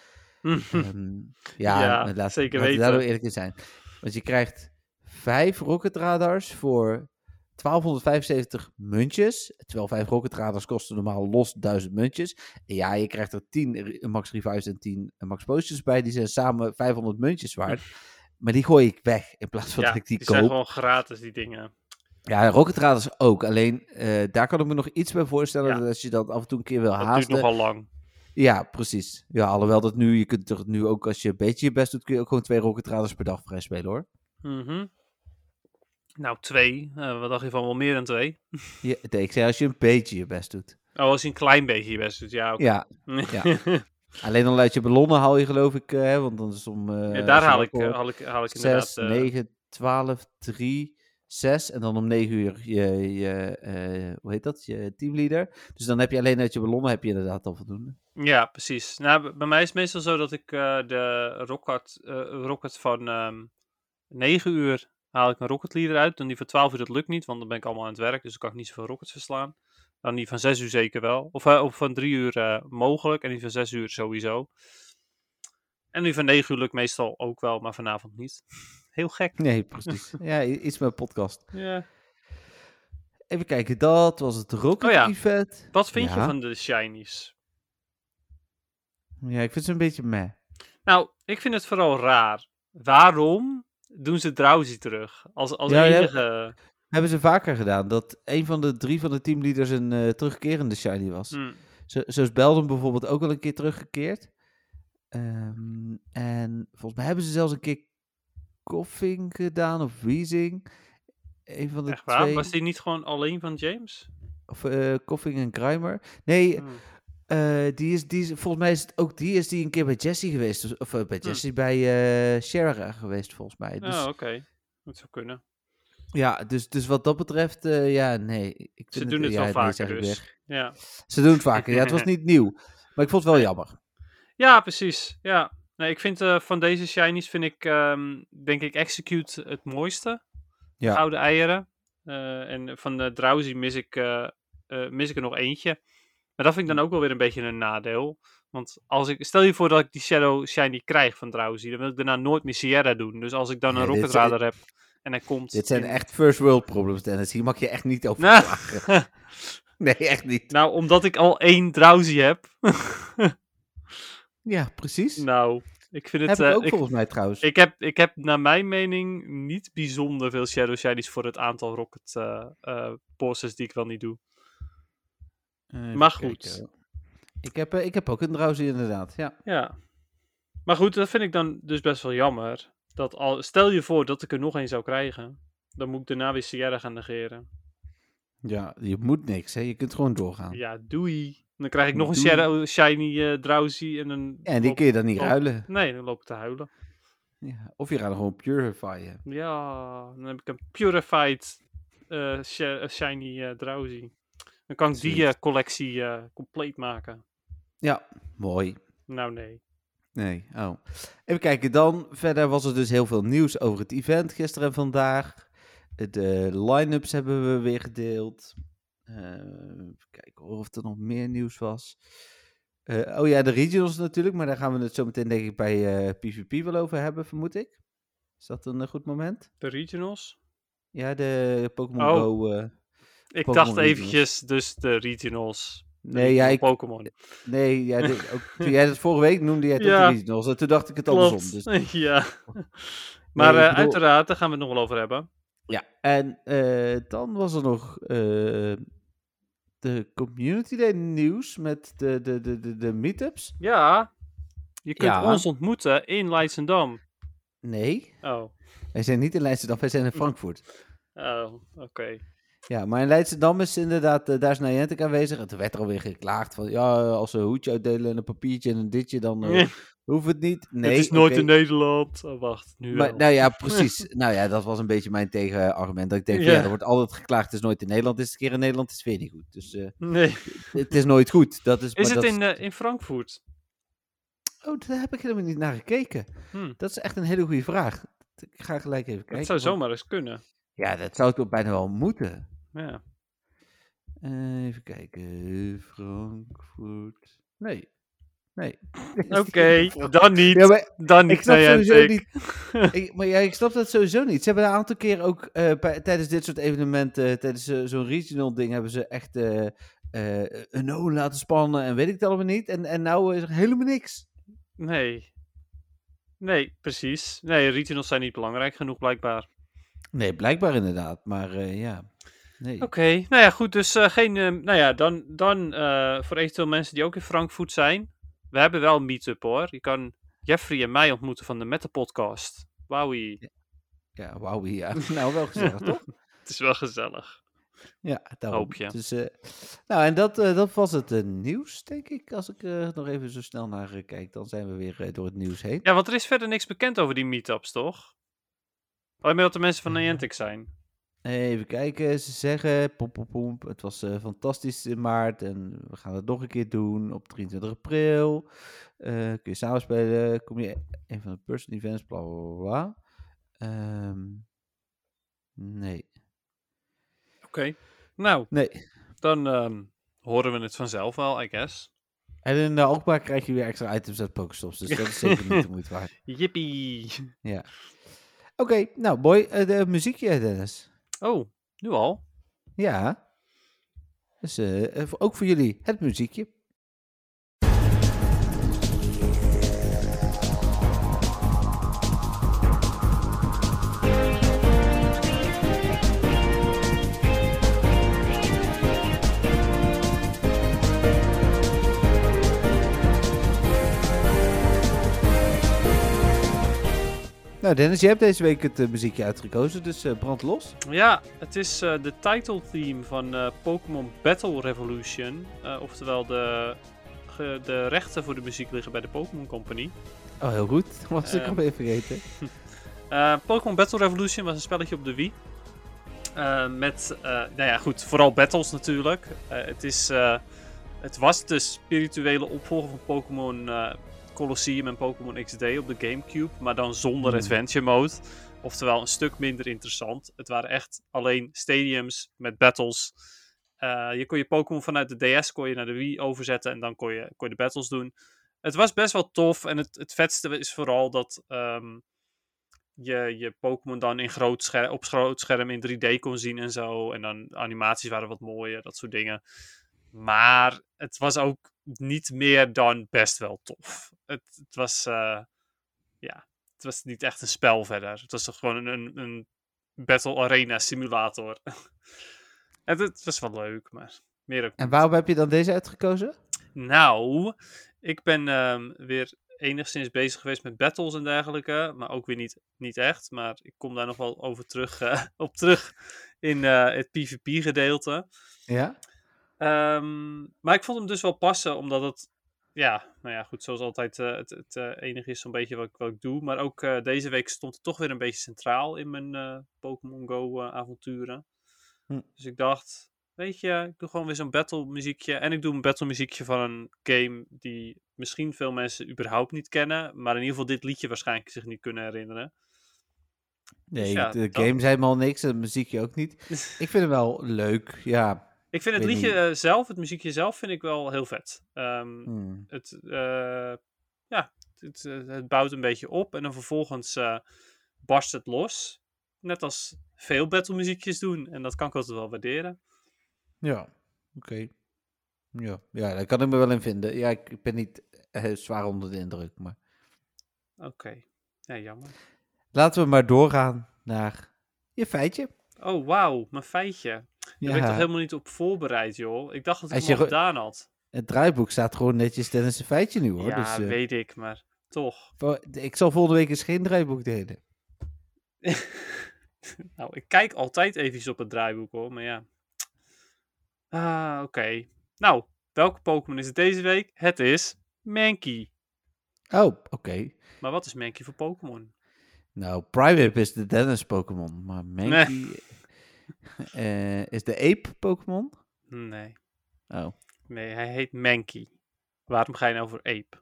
Ehm, ja, Ja, maar laat, zeker laten we weten. daar nou eerlijk in zijn. Want je krijgt vijf rocket radars voor 1275 muntjes. Terwijl vijf rocket radars kosten normaal los 1000 muntjes. En ja, je krijgt er 10 re- max revives en 10 max potions bij. Die zijn samen 500 muntjes waard. Maar die gooi ik weg in plaats van ja, dat ik die, die koop. zijn gewoon gratis, die dingen. Ja, rocket radars ook. Alleen eh, daar kan ik me nog iets bij voorstellen. Ja. Dat als je dat af en toe een keer wil Dat duurt haasten. nogal lang. Ja, precies. Ja, alhoewel dat nu, je kunt toch nu ook, als je een beetje je best doet, kun je ook gewoon twee Rocket Radars per dag vrij spelen hoor. Mhm. Nou, twee. Eh, wat dacht je van wel meer dan twee? Ja, nee, ik zei als je een beetje je best doet. Oh, als je een klein beetje je best doet. Ja. Ja, ja. alleen dan uit je ballonnen haal je geloof ik, eh, hè, want dan is om... eh, Ja, daar haal ik, eh, wordt, haal ik, haal ik inderdaad... 6, eh, 9, 12, 3, 6 en dan om 9 uur je, je eh, hoe heet dat, je teamleader. Dus dan heb je alleen uit je ballonnen heb je inderdaad al voldoende. Ja, precies. Nou, bij mij is het meestal zo dat ik eh, de rocket, eh, rocket van ehm 9 uur haal ik een rocket leader uit. Dan die van 12 uur, dat lukt niet, want dan ben ik allemaal aan het werk. Dus dan kan ik niet zoveel rockets verslaan. Dan die van 6 uur zeker wel. Of, van 3 uur mogelijk. En die van 6 uur sowieso. En die van 9 uur lukt meestal ook wel, maar vanavond niet. Heel gek. Nee, precies. ja, iets met podcast. Ja. Even kijken, dat was het Rocket Oh ja. Event. Wat vind je van de shinies? Ja, ik vind ze een beetje meh. Nou, ik vind het vooral raar. Waarom doen ze Drowsy terug? Als, als Ja, enige... Hebben ze vaker gedaan, dat een van de drie van de teamleaders een eh, terugkerende shiny was. Hm. Zo, zo is Belden bijvoorbeeld ook al een keer teruggekeerd. Ehm, en volgens mij hebben ze zelfs een keer Koffing gedaan of Weezing. Een van de Echt waar? twee. Was die niet gewoon alleen van James? Of eh Koffing en Grimer. Nee, Hm. eh, die is, die is, volgens mij is het ook die is die een keer bij Jesse geweest. dus- Of eh, bij Hm. Jesse, bij Shara geweest volgens mij. Dus, Oh, oké. Dat zou kunnen. Ja, dus, dus wat dat betreft, ja, nee. Ik Ze doen het ja, wel vaker dus. Ja. Ze doen het vaker. Ja, het was niet nieuw. Maar ik vond het wel jammer. ja, precies. Ja. Nee, ik vind eh, van deze shinies vind ik, ehm, denk ik, Execute het mooiste. Ja. Oude eieren. Eh, en van de Drowsy mis ik, eh, mis ik er nog eentje. Maar dat vind ik dan ook wel weer een beetje een nadeel. Want als ik, stel je voor dat ik die Shadow Shiny krijg van Drowsy, dan wil ik daarna nooit meer Sierra doen. Dus als ik dan Nee, een Rocket zijn- Radar heb en hij komt... Dit zijn in- echt first world problems, Dennis. Hier mag je echt niet over Nou. Nee, echt niet. nou, omdat ik al één Drowsy heb. Ja, precies. nou, ik vind het... heb ik eh, ook ik, volgens mij trouwens. ik, heb, ik heb naar mijn mening niet bijzonder veel Shadow Shinies voor het aantal Rocket eh eh, poses die ik wel niet doe. Even maar goed. kijken. Ik heb, ik heb ook een drowsy inderdaad, ja. Ja. Maar goed, dat vind ik dan dus best wel jammer. Dat al, stel je voor dat ik er nog één zou krijgen. Dan moet ik daarna weer Sierra gaan negeren. Ja, je moet niks, hè. Je kunt gewoon doorgaan. Ja, doei. Dan krijg ik nog een shiny eh, drowsy en een... Ja, en die kun je dan niet ruilen. Nee, dan loop ik te huilen. Ja. Of je gaat hem gewoon purifyen. Ja, dan heb ik een purified eh, eh, shiny eh, drowsy. Dan kan ik die collectie compleet maken. Ja, mooi. Nou nee. Nee, oh. Even kijken, dan verder was er dus heel veel nieuws over het event gisteren en vandaag. De line-ups hebben we weer gedeeld. Eh, even kijken hoor, of er nog meer nieuws was. Eh, oh ja, de regionals natuurlijk, maar daar gaan we het zo meteen denk ik bij eh, PvP wel over hebben, vermoed ik. Is dat een eh, goed moment? De regionals? Ja, de Pokémon Oh. Go. eh, Ik dacht regionals. eventjes dus de regionals. De nee, ja, regional ik, Pokémon. nee ja, ook, toen jij dat vorige week noemde, jij het Ja. de regionals. En toen dacht ik het andersom. Dus ja. Maar eh, bedoel- uiteraard, daar gaan we het nog wel over hebben. Ja, en eh, dan was er nog eh, de Community Day nieuws met de, de, de, de, de meetups. Ja, je kunt Ja. ons ontmoeten in Leidschendam. Nee, Oh, wij zijn niet in Leidschendam, wij zijn in Frankfurt. oh oké. Ja, maar in Leidschendam is inderdaad, eh, daar is Niantic aanwezig. En toen werd er alweer geklaagd van, ja, als ze een hoedje uitdelen en een papiertje en een ditje, dan Nee, hoeft het niet. Nee, het is nooit in Nederland. Oh, wacht, nu Maar, nou ja, precies. nou ja, dat was een beetje mijn tegenargument. Dat ik denk, Ja. ja. er wordt altijd geklaagd, het is nooit in Nederland. Is het een keer in Nederland, is het weer niet goed. Dus eh, Nee. het is nooit goed. Dat is, Is maar het dat in, eh, in Frankfurt? Oh, daar heb ik helemaal niet naar gekeken. Hm. Dat is echt een hele goede vraag. Ik ga gelijk even kijken. Het zou zomaar eens kunnen. Ja, dat zou toch bijna wel moeten. Ja. Eh, even kijken. Frankfurt. Nee. Nee. Oké, dan niet. Ja, maar dan niet. ik snap sowieso niet. ik, maar ja, ik snap dat sowieso niet. Ze hebben een aantal keer ook eh, bij- tijdens dit soort evenementen, tijdens eh, zo'n regional ding, hebben ze echt eh, eh, een no laten spannen en weet ik het allemaal niet. En, en nou is er helemaal niks. Nee. Nee, precies. Nee, regionals zijn niet belangrijk genoeg, blijkbaar. Nee, blijkbaar inderdaad. Maar eh, ja. Nee. Oké, nou ja, goed. Dus eh, geen. eh, nou ja, dan, dan eh, voor eventueel mensen die ook in Frankfurt zijn. We hebben wel een meet-up hoor. Je kan Jeffrey en mij ontmoeten van de Meta Podcast. Wowie. Ja, wauw, ja. nou, wel gezellig, toch? Het is wel gezellig. Ja, daarom. Hoop je. Dus, eh, nou, en dat, eh, dat was het eh, nieuws, denk ik. Als ik nog even zo snel naar kijk, dan zijn we weer door het nieuws heen. Ja, want er is verder niks bekend over die meetups, toch? Alleen maar dat de mensen van. Niantic zijn. Even kijken, ze zeggen, pom, pom, pom, het was eh, fantastisch in maart en we gaan het nog een keer doen op 23 april. Eh, kun je samenspelen, kom je een van de person events, bla bla bla. Ehm, nee, Oké. Nou, nee. dan ehm, horen we het vanzelf wel, I guess. En in de Alkmaar krijg je weer extra items uit Pokestops, dus dat is zeker niet de moeite waard. Yippie. Ja. Oké, nou mooi. Eh, de muziekje, Dennis. Oh, nu al? Ja. Dus eh, eh, ook voor jullie het muziekje. Nou Dennis, jij hebt deze week het eh, muziekje uitgekozen, dus eh, brand los. Ja, het is eh, de title theme van Pokémon Battle Revolution. Oftewel, de, ge- de rechten voor de muziek liggen bij de Pokémon Company. Oh, heel goed. Was ik Eh, alweer vergeten. Pokémon Battle Revolution was een spelletje op de Wii. Met, nou ja, goed, vooral battles natuurlijk. Het, is, het was de spirituele opvolger van Pokémon Colosseum en Pokémon XD op de Gamecube, maar dan zonder Hmm. Adventure Mode. Oftewel een stuk minder interessant. Het waren echt alleen stadiums met battles. Eh, je kon je Pokémon vanuit de DS kon je naar de Wii overzetten en dan kon je, kon je de battles doen. Het was best wel tof en het, het vetste is vooral dat ehm, je je Pokémon dan in groot scher- op groot scherm in 3D kon zien en zo. En dan animaties waren wat mooier, dat soort dingen. Maar het was ook niet meer dan best wel tof. Het, het was, eh, ja, het was niet echt een spel verder. Het was toch gewoon een, een, Battle Arena simulator. en het was wel leuk, maar meer ook En waarom heb je dan deze uitgekozen? Nou, ik ben ehm, weer enigszins bezig geweest met battles en dergelijke. Maar ook weer niet, niet echt. Maar ik kom daar nog wel over terug, eh, op terug in eh, het PvP-gedeelte. Ja? Ehm, maar ik vond hem dus wel passen, omdat het, ja, nou ja, goed, zoals altijd eh, het, het eh, enige is zo'n beetje wat, ik- wat ik doe. Maar ook eh, deze week stond het toch weer een beetje centraal in mijn Pokémon Go avonturen. Hm. Dus ik dacht, weet je, ik doe gewoon weer zo'n battle muziekje. En ik doe een battle muziekje van een game die misschien veel mensen überhaupt niet kennen. Maar in ieder geval dit liedje waarschijnlijk zich niet kunnen herinneren. Nee, ja, de dat- game zijn helemaal niks, de muziekje ook niet. Ik vind hem wel leuk, ja. Ik vind het Weet liedje niet. zelf, het muziekje zelf, vind ik wel heel vet. Ehm, Hmm. het, eh, ja, het, eh, het bouwt een beetje op en dan vervolgens eh, barst het los. Net als veel battle muziekjes doen. En dat kan ik altijd wel waarderen. Ja, oké. Ja. ja, daar kan ik me wel in vinden. Ja, ik ben niet zwaar onder de indruk, maar... Oké, ja, jammer. Laten we maar doorgaan naar je feitje. Oh, wauw, mijn feitje. Daar ben ik toch Ja, helemaal niet op voorbereid, joh. Ik dacht dat ik Als het al gedaan had. het draaiboek staat gewoon netjes tijdens een feitje nu, hoor. ja, dus, eh, weet ik, maar toch. ik zal volgende week eens geen draaiboek delen. nou, ik kijk altijd even op het draaiboek, hoor. Maar ja. Ah, oké. Nou, welke Pokémon is het deze week? Het is Mankey. Oh, oké. Maar wat is Mankey voor Pokémon? Nou, Primeape is de Dennis Pokémon, maar Mankey is de Ape Pokémon. Nee. Oh, Nee, hij heet Mankey. Waarom ga je nou voor Ape?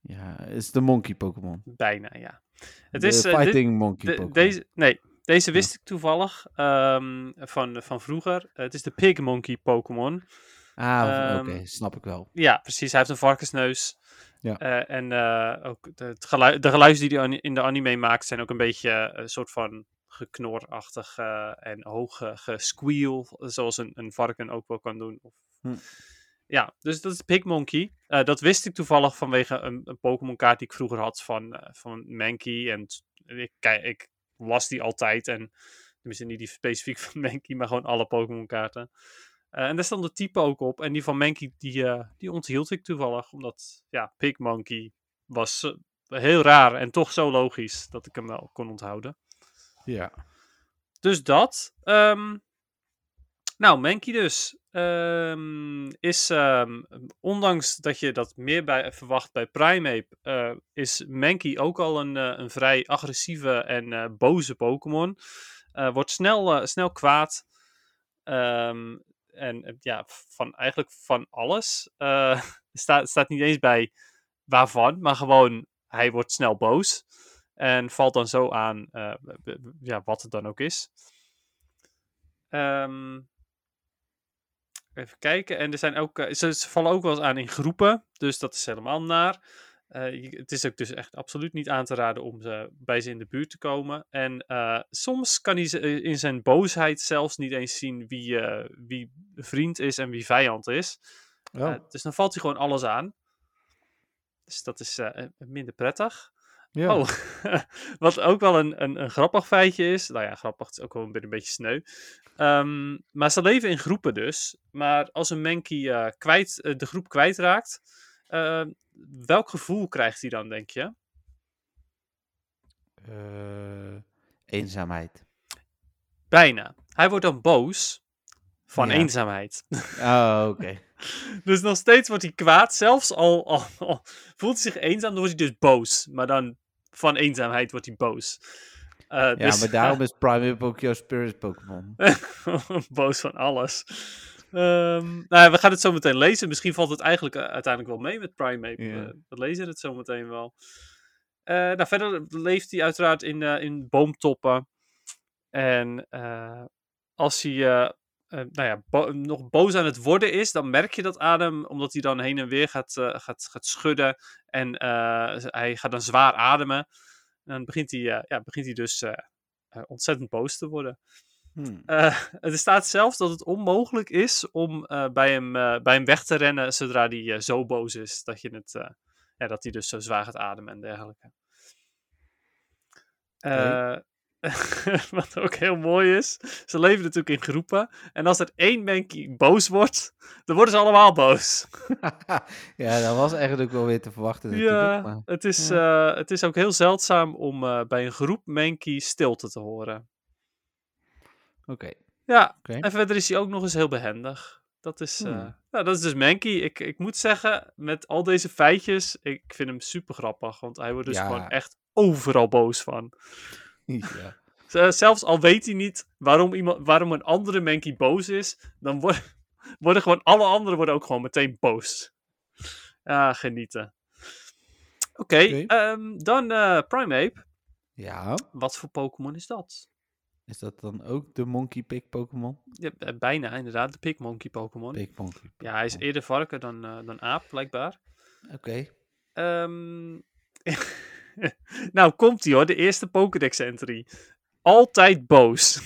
ja, is de Monkey Pokémon. Bijna, ja. Het de is, eh, dit- Fighting Monkey de- Pokémon. deze, nee, deze wist ik toevallig ehm, van, van vroeger. het is de Pig Monkey Pokémon. Ah, ehm, oké, snap ik wel. Ja, precies. Hij heeft een varkensneus. Ja. Eh, en eh, ook de, het gelui- de geluiden die hij in de anime maakt zijn ook een beetje eh, een soort van geknorachtig en hoog eh, gesqueal, zoals een, een varken ook wel kan doen. Of, Hm. Ja, dus dat is Pigmonkey. Eh dat wist ik toevallig vanwege een, een Pokémon kaart die ik vroeger had van, eh, van Mankey. En ik, ik las die altijd. En tenminste niet die specifiek van Mankey, maar gewoon alle Pokémon kaarten. Eh, en daar stond het type ook op. En die van Mankey, die, die onthield ik toevallig. Omdat, ja, Pigmonkey was eh, heel raar en toch zo logisch dat ik hem wel kon onthouden. Ja. Dus dat. Ehm, nou, Mankey dus. ehm, is, ehm, ondanks dat je dat meer bij, verwacht bij Primeape, eh, is Mankey ook al een, eh, een vrij agressieve en eh, boze Pokémon. Wordt snel, snel kwaad. En ja, van, eigenlijk van alles. Staat, staat niet eens bij waarvan, maar gewoon hij wordt snel boos. En valt dan zo aan eh, ja, wat het dan ook is. Ehm, even kijken. En er zijn ook, eh, ze, ze vallen ook wel eens aan in groepen. Dus dat is helemaal naar. Eh, je- het is ook dus echt absoluut niet aan te raden om ze, bij ze in de buurt te komen. En soms kan hij ze- in zijn boosheid zelfs niet eens zien wie, wie vriend is en wie vijand is. Oh, Eh, dus dan valt hij gewoon alles aan. Dus dat is minder prettig. Ja. Oh, wat ook wel een, een, een grappig feitje is. Nou ja, grappig, het is ook wel een beetje- een beetje sneu. Ehm, maar ze leven in groepen dus. Maar als een Mankey eh, kwijt, eh, de groep kwijtraakt, eh, welk gevoel krijgt hij dan, denk je? Eh, eenzaamheid. Bijna. Hij wordt dan boos van Ja. eenzaamheid. Oh, oké. dus nog steeds wordt hij kwaad. Zelfs al, al, al voelt hij zich eenzaam, dan wordt hij dus boos. Maar dan van eenzaamheid wordt hij boos. Eh, Ja, dus- maar daarom is Primeape ook jouw Spirit Pokémon. Boos van alles. Ehm, nou ja, we gaan het zo meteen lezen. Misschien valt het eigenlijk eh, uiteindelijk wel mee met Primeape. Eh, we lezen het zo meteen wel. Nou, verder leeft hij uiteraard in, in boomtoppen. En als hij nou ja, bo- nog boos aan het worden is, dan merk je dat aan hem, omdat hij dan heen en weer gaat, eh, gaat, gaat schudden. En eh, hij gaat dan zwaar ademen. En dan begint hij, eh, ja, begint hij dus eh, eh, ontzettend boos te worden. Hmm. Eh, er staat zelfs dat het onmogelijk is om eh, bij, hem, eh, bij hem weg te rennen zodra hij eh, zo boos is dat, je het, eh, ja, dat hij dus zo zwaar gaat ademen en dergelijke. Eh, wat ook heel mooi is, ze leven natuurlijk in groepen. En als er één Mankey boos wordt, dan worden ze allemaal boos. ja, dat was eigenlijk wel weer te verwachten. Ja, maar- het is, eh, het is ook heel zeldzaam om eh, bij een groep Mankey stilte te horen. Oké. Ja, en verder is hij ook nog eens heel behendig. Dat is, Hmm. ja, dat is dus Mankey. Ik, ik moet zeggen, met al deze feitjes, ik vind hem super grappig. Want hij wordt dus Ja. gewoon echt overal boos van. ja. Z- Zelfs al weet hij niet waarom, iemand, waarom een andere Mankey boos is, dan worden, worden gewoon alle anderen worden ook gewoon meteen boos. Ja, genieten. Oké, ehm, dan eh Primeape. ja. Wat voor Pokémon is dat? Is dat dan ook de Monkey Pig Pokémon? Ja, eh, bijna inderdaad, de Pokémon. Pig Monkey. Ja, hij is Pokémon. eerder varken dan, eh, dan aap, blijkbaar. Oké. Ehm, nou, komt hij hoor, de eerste Pokédex entry. Altijd boos.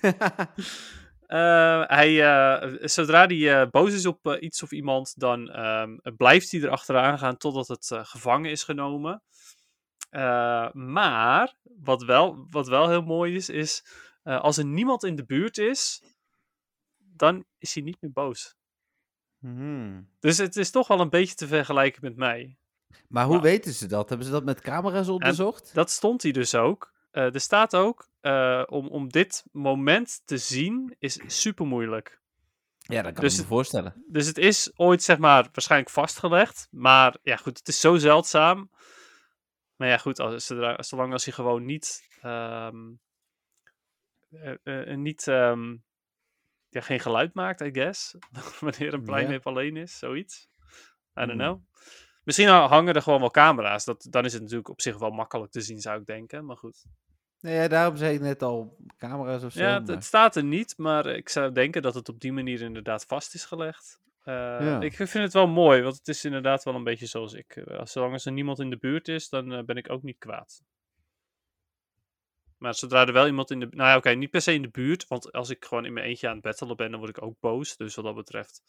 Eh, hij, eh, zodra hij eh, boos is op iets of iemand, dan ehm, blijft hij erachteraan gaan totdat het gevangen is genomen. Maar, wat wel, wat wel heel mooi is, is als er niemand in de buurt is, dan is hij niet meer boos. Hmm. Dus het is toch wel een beetje te vergelijken met mij. Maar hoe Maar- weten ze dat? Hebben ze dat met camera's onderzocht? Dat stond hij dus ook. Eh, er staat ook, eh, om, om dit moment te zien, is super moeilijk. ja, dat kan dus ik me het- voorstellen. Dus het is ooit, zeg maar, waarschijnlijk vastgelegd. Maar ja, goed, het is zo zeldzaam. Maar ja, goed, als, zolang als hij gewoon niet. ehm, eh, niet ehm, ja, geen geluid maakt, I guess. Wanneer een Ja. Primeape alleen is, zoiets. I don't Hmm. know. Misschien hangen er gewoon wel camera's. Dat, dan is het natuurlijk op zich wel makkelijk te zien, zou ik denken. Maar goed. Nee, daarom zei ik net al camera's of zo. Ja, het, maar- het staat er niet, maar ik zou denken dat het op die manier inderdaad vast is gelegd. Eh, Ja. Ik vind het wel mooi, want het is inderdaad wel een beetje zoals ik. Eh, zolang als er niemand in de buurt is, dan eh, ben ik ook niet kwaad. Maar zodra er wel iemand in de... Nou ja, oké, niet per se in de buurt, want als ik gewoon in mijn eentje aan het battelen ben, dan word ik ook boos. Dus wat dat betreft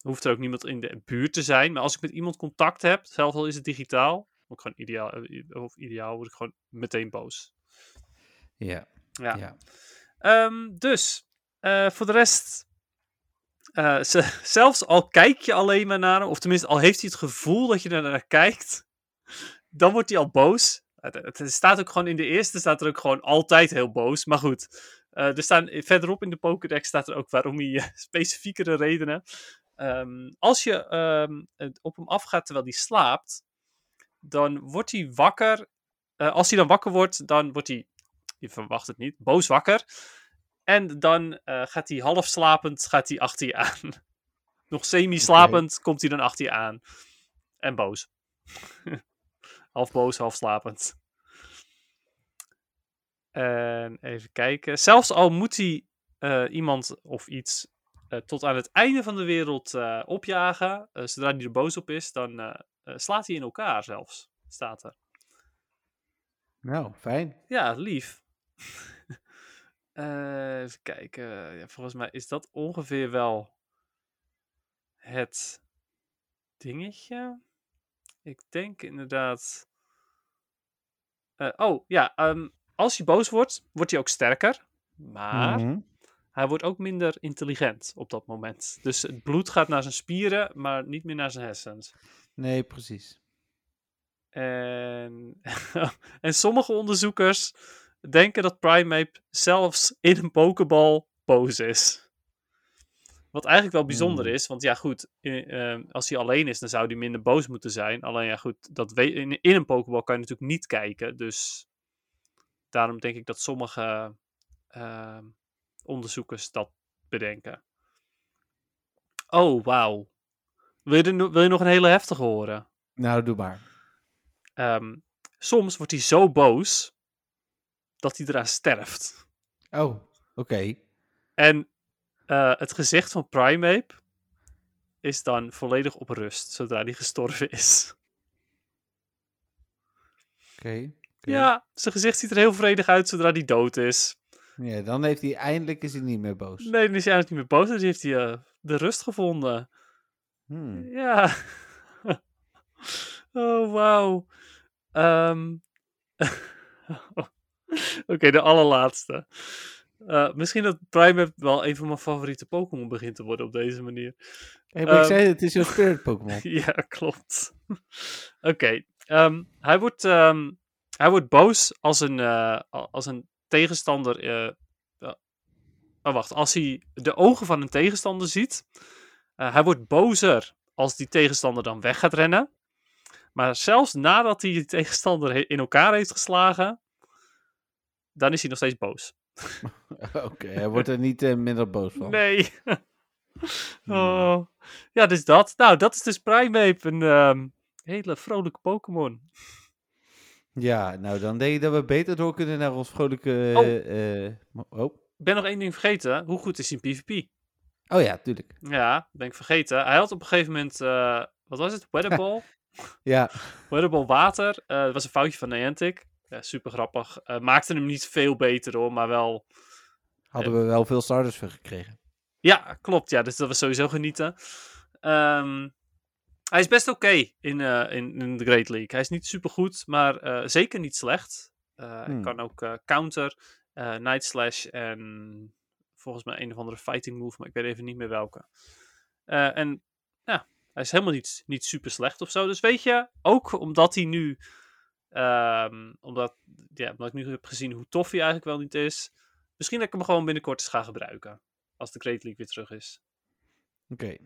hoeft er ook niemand in de buurt te zijn. Maar als ik met iemand contact heb, zelfs al is het digitaal, word ik gewoon ideaal, eh, of ideaal, word ik gewoon meteen boos. Ja. Ja. ja. Ehm, dus, eh, voor de rest, eh, ze- zelfs al kijk je alleen maar naar hem, of tenminste al heeft hij het gevoel dat je er naar kijkt, dan wordt hij al boos. Het, het staat ook gewoon in de eerste, staat er ook gewoon altijd heel boos. Maar goed, eh, er staan, verderop in de Pokédex staat er ook waarom hij specifiekere redenen. Ehm, als je het op hem afgaat terwijl hij slaapt, dan wordt hij wakker. Eh, als hij dan wakker wordt, dan wordt hij je verwacht het niet, boos wakker. En dan eh, gaat hij half slapend gaat hij achter je aan. Nog semi-slapend komt hij dan achter je aan. En boos. half boos, half slapend. En even kijken. Zelfs al moet hij eh, iemand of iets tot aan het einde van de wereld eh, opjagen. eh, zodra hij er boos op is, dan eh, eh, slaat hij in elkaar zelfs. Staat er. Nou, fijn. Ja, lief. Eh, even kijken. Ja, volgens mij is dat ongeveer wel het dingetje. Ik denk inderdaad. Eh, oh ja, ehm, als hij boos wordt, wordt hij ook sterker. Maar Mhm. Hij wordt ook minder intelligent op dat moment. Dus het bloed gaat naar zijn spieren, maar niet meer naar zijn hersens. Nee, precies. En, en sommige onderzoekers denken dat Primeape zelfs in een pokeball boos is. Wat eigenlijk wel bijzonder Hmm. is, want ja goed, ehm, als hij alleen is, dan zou hij minder boos moeten zijn. Alleen ja goed, dat we- in, in een pokeball kan je natuurlijk niet kijken. Dus daarom denk ik dat sommige ehm, onderzoekers dat bedenken. Oh, wauw. Wil, je wil je nog een hele heftige horen? Nou, doe maar. Ehm, soms wordt hij zo boos dat hij eraan sterft. Oh, oké. En eh, het gezicht van Primeape is dan volledig op rust zodra hij gestorven is. Oké. oké. Ja, zijn gezicht ziet er heel vredig uit zodra hij dood is. Ja, dan heeft hij eindelijk is hij niet meer boos. Nee, dan is hij eigenlijk niet meer boos. Dan heeft hij eh, de rust gevonden. Hmm. Ja. oh, wauw. Ehm, Oké, de allerlaatste. Eh, misschien dat Primeape wel een van mijn favoriete Pokémon begint te worden op deze manier. Hey, ik Ehm. zei het, het is jouw spirit Pokémon. ja, klopt. Oké, ehm, hij, wordt, hij wordt boos als een, eh, als een tegenstander. eh, oh, wacht. Als hij de ogen van een tegenstander ziet. eh, hij wordt bozer als die tegenstander dan weg gaat rennen. Maar zelfs nadat hij die tegenstander in elkaar heeft geslagen. dan is hij nog steeds boos. Oké, hij wordt er niet eh, minder boos van. Nee. Hmm. oh. Ja, dus dat. Nou, dat is dus Primeape. Een ehm, hele vrolijke Pokémon. Ja, nou dan denk ik dat we beter door kunnen naar ons vrolijke... Oh. eh, eh, oh. Ik ben nog één ding vergeten. Hoe goed is hij in PvP? oh ja, tuurlijk. Ja, ben ik vergeten. Hij had op een gegeven moment, eh, wat was het? Weatherball? Ja, Weatherball water. Dat was een foutje van Niantic. Ja, super grappig. Maakte hem niet veel beter hoor, maar wel... hadden we wel veel starters voor gekregen. Ja, klopt. Ja, dus dat was sowieso genieten. Ehm, hij is best oké in, eh, in, in de Great League. Hij is niet super goed, maar eh, zeker niet slecht. Eh, Hij Hmm. kan ook counter, Night Slash en volgens mij een of andere fighting move, maar ik weet even niet meer welke. En ja, hij is helemaal niet, niet super slecht of zo. Dus weet je, ook omdat hij nu, ehm, omdat, ja, omdat ik nu heb gezien hoe tof hij eigenlijk wel niet is, misschien dat ik hem gewoon binnenkort eens ga gebruiken. Als de Great League weer terug is. Oké.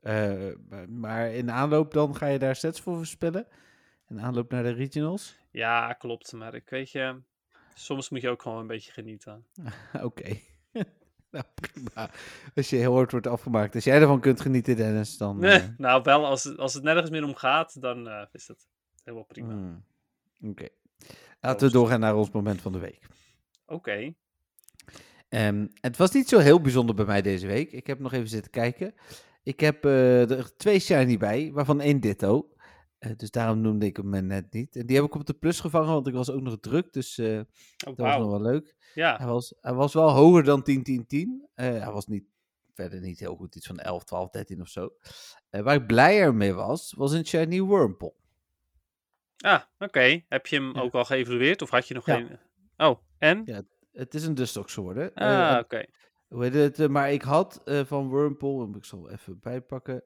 Maar- maar in aanloop dan ga je daar sets voor verspillen? In aanloop naar de regionals? Ja, klopt. Maar ik weet je, soms moet je ook gewoon een beetje genieten. Oké. nou, prima. Als je heel hard wordt afgemaakt. Als jij ervan kunt genieten, Dennis, dan... Nee, eh, nou, wel als, het- als het nergens meer om gaat, dan eh, is dat helemaal prima. hmm, Oké. Laten we doorgaan naar ons moment van de week. Oké. Ehm, het was niet zo heel bijzonder bij mij deze week. Ik heb nog even zitten kijken. Ik heb eh, er twee shiny bij, waarvan één ditto. Eh, dus daarom noemde ik hem eh, net niet. En die heb ik op de plus gevangen, want ik was ook nog druk. Dus Oh, dat was nog wel leuk. Ja, Hij was, hij was wel hoger dan 10, 10, 10. Eh, hij was niet, verder niet heel goed, iets van 11, 12, 13 of zo. Waar ik blijer mee was, was een shiny Wurmple. ah, oké. Heb je hem Ja. ook al geëvalueerd of had je nog Ja. geen... Oh, en? Ja, Het is een Dustox geworden. Ah, oké. Hoe heet het? eh, maar ik had eh, van Wurmple, ik zal even bijpakken.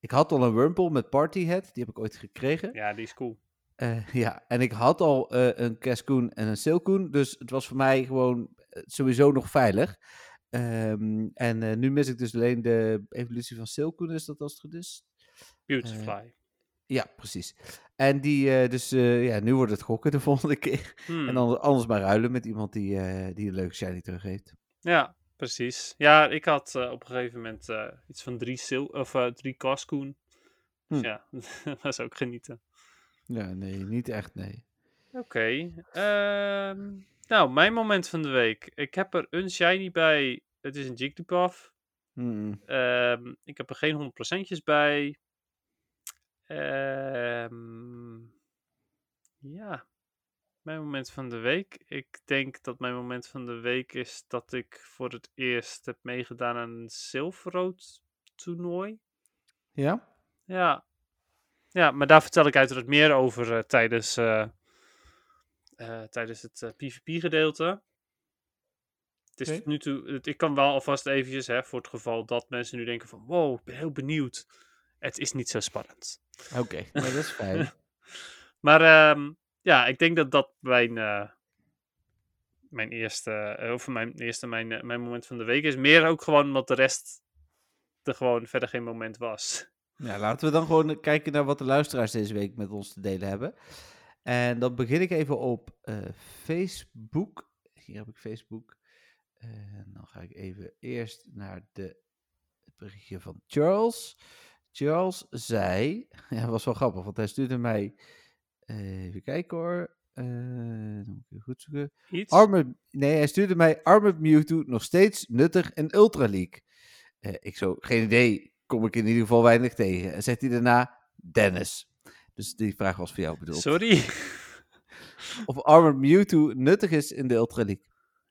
Ik had al een Wurmple met Party Head, die heb ik ooit gekregen. Ja, die is cool. Eh, ja, en ik had al eh, een Cascoon en een Silcoon, dus het was voor mij gewoon sowieso nog veilig. Ehm, en nu mis ik dus alleen de evolutie van Silcoon, is dat als het goed is? Beautifly. Ja, precies. En die, dus ja, nu wordt het gokken de volgende keer. Hmm. En dan anders maar ruilen met iemand die, die een leuke shiny teruggeeft. Ja, precies. Ja, ik had eh, op een gegeven moment eh, iets van drie, sil of, eh, drie Cascoon. Dus Hm. ja, dat is ook genieten. Ja, nee, niet echt, nee. Oké. ehm, nou, mijn moment van de week. Ik heb er een shiny bij. Het is een Jigglypuff. Ehm, ik heb er geen 100%'tjes bij. Ehm, ja, mijn moment van de week. Ik denk dat mijn moment van de week is dat ik voor het eerst heb meegedaan aan een Silverroad toernooi. Ja? Ja. ja, maar daar vertel ik uiteraard meer over eh, tijdens, eh, eh, tijdens het PvP-gedeelte. Het is nu toe, het- ik kan wel alvast eventjes, hè, voor het geval dat mensen nu denken van, wow, ik ben heel benieuwd. Het is niet zo spannend. Oké, nou, dat is fijn. Maar ehm, ja, ik denk dat dat mijn, eh, mijn eerste, eh, of mijn eerste, mijn, eh, mijn moment van de week is. Meer ook gewoon omdat de rest er gewoon verder geen moment was. Ja, laten we dan gewoon kijken naar wat de luisteraars deze week met ons te delen hebben. En dan begin ik even op Facebook. Hier heb ik Facebook. En dan ga ik even eerst naar de, het berichtje van Charles. Charles zei, ja, was wel grappig, want hij stuurde mij, even kijken hoor, eh, dan moet ik even goed zoeken. Iets? Nee, hij stuurde mij Armored Mewtwo nog steeds nuttig in Ultra League. Eh, ik zo, geen idee, kom ik in ieder geval weinig tegen. En zegt hij daarna Dennis. Dus die vraag was voor jou bedoeld. Sorry. Of Armored Mewtwo nuttig is in de Ultra League.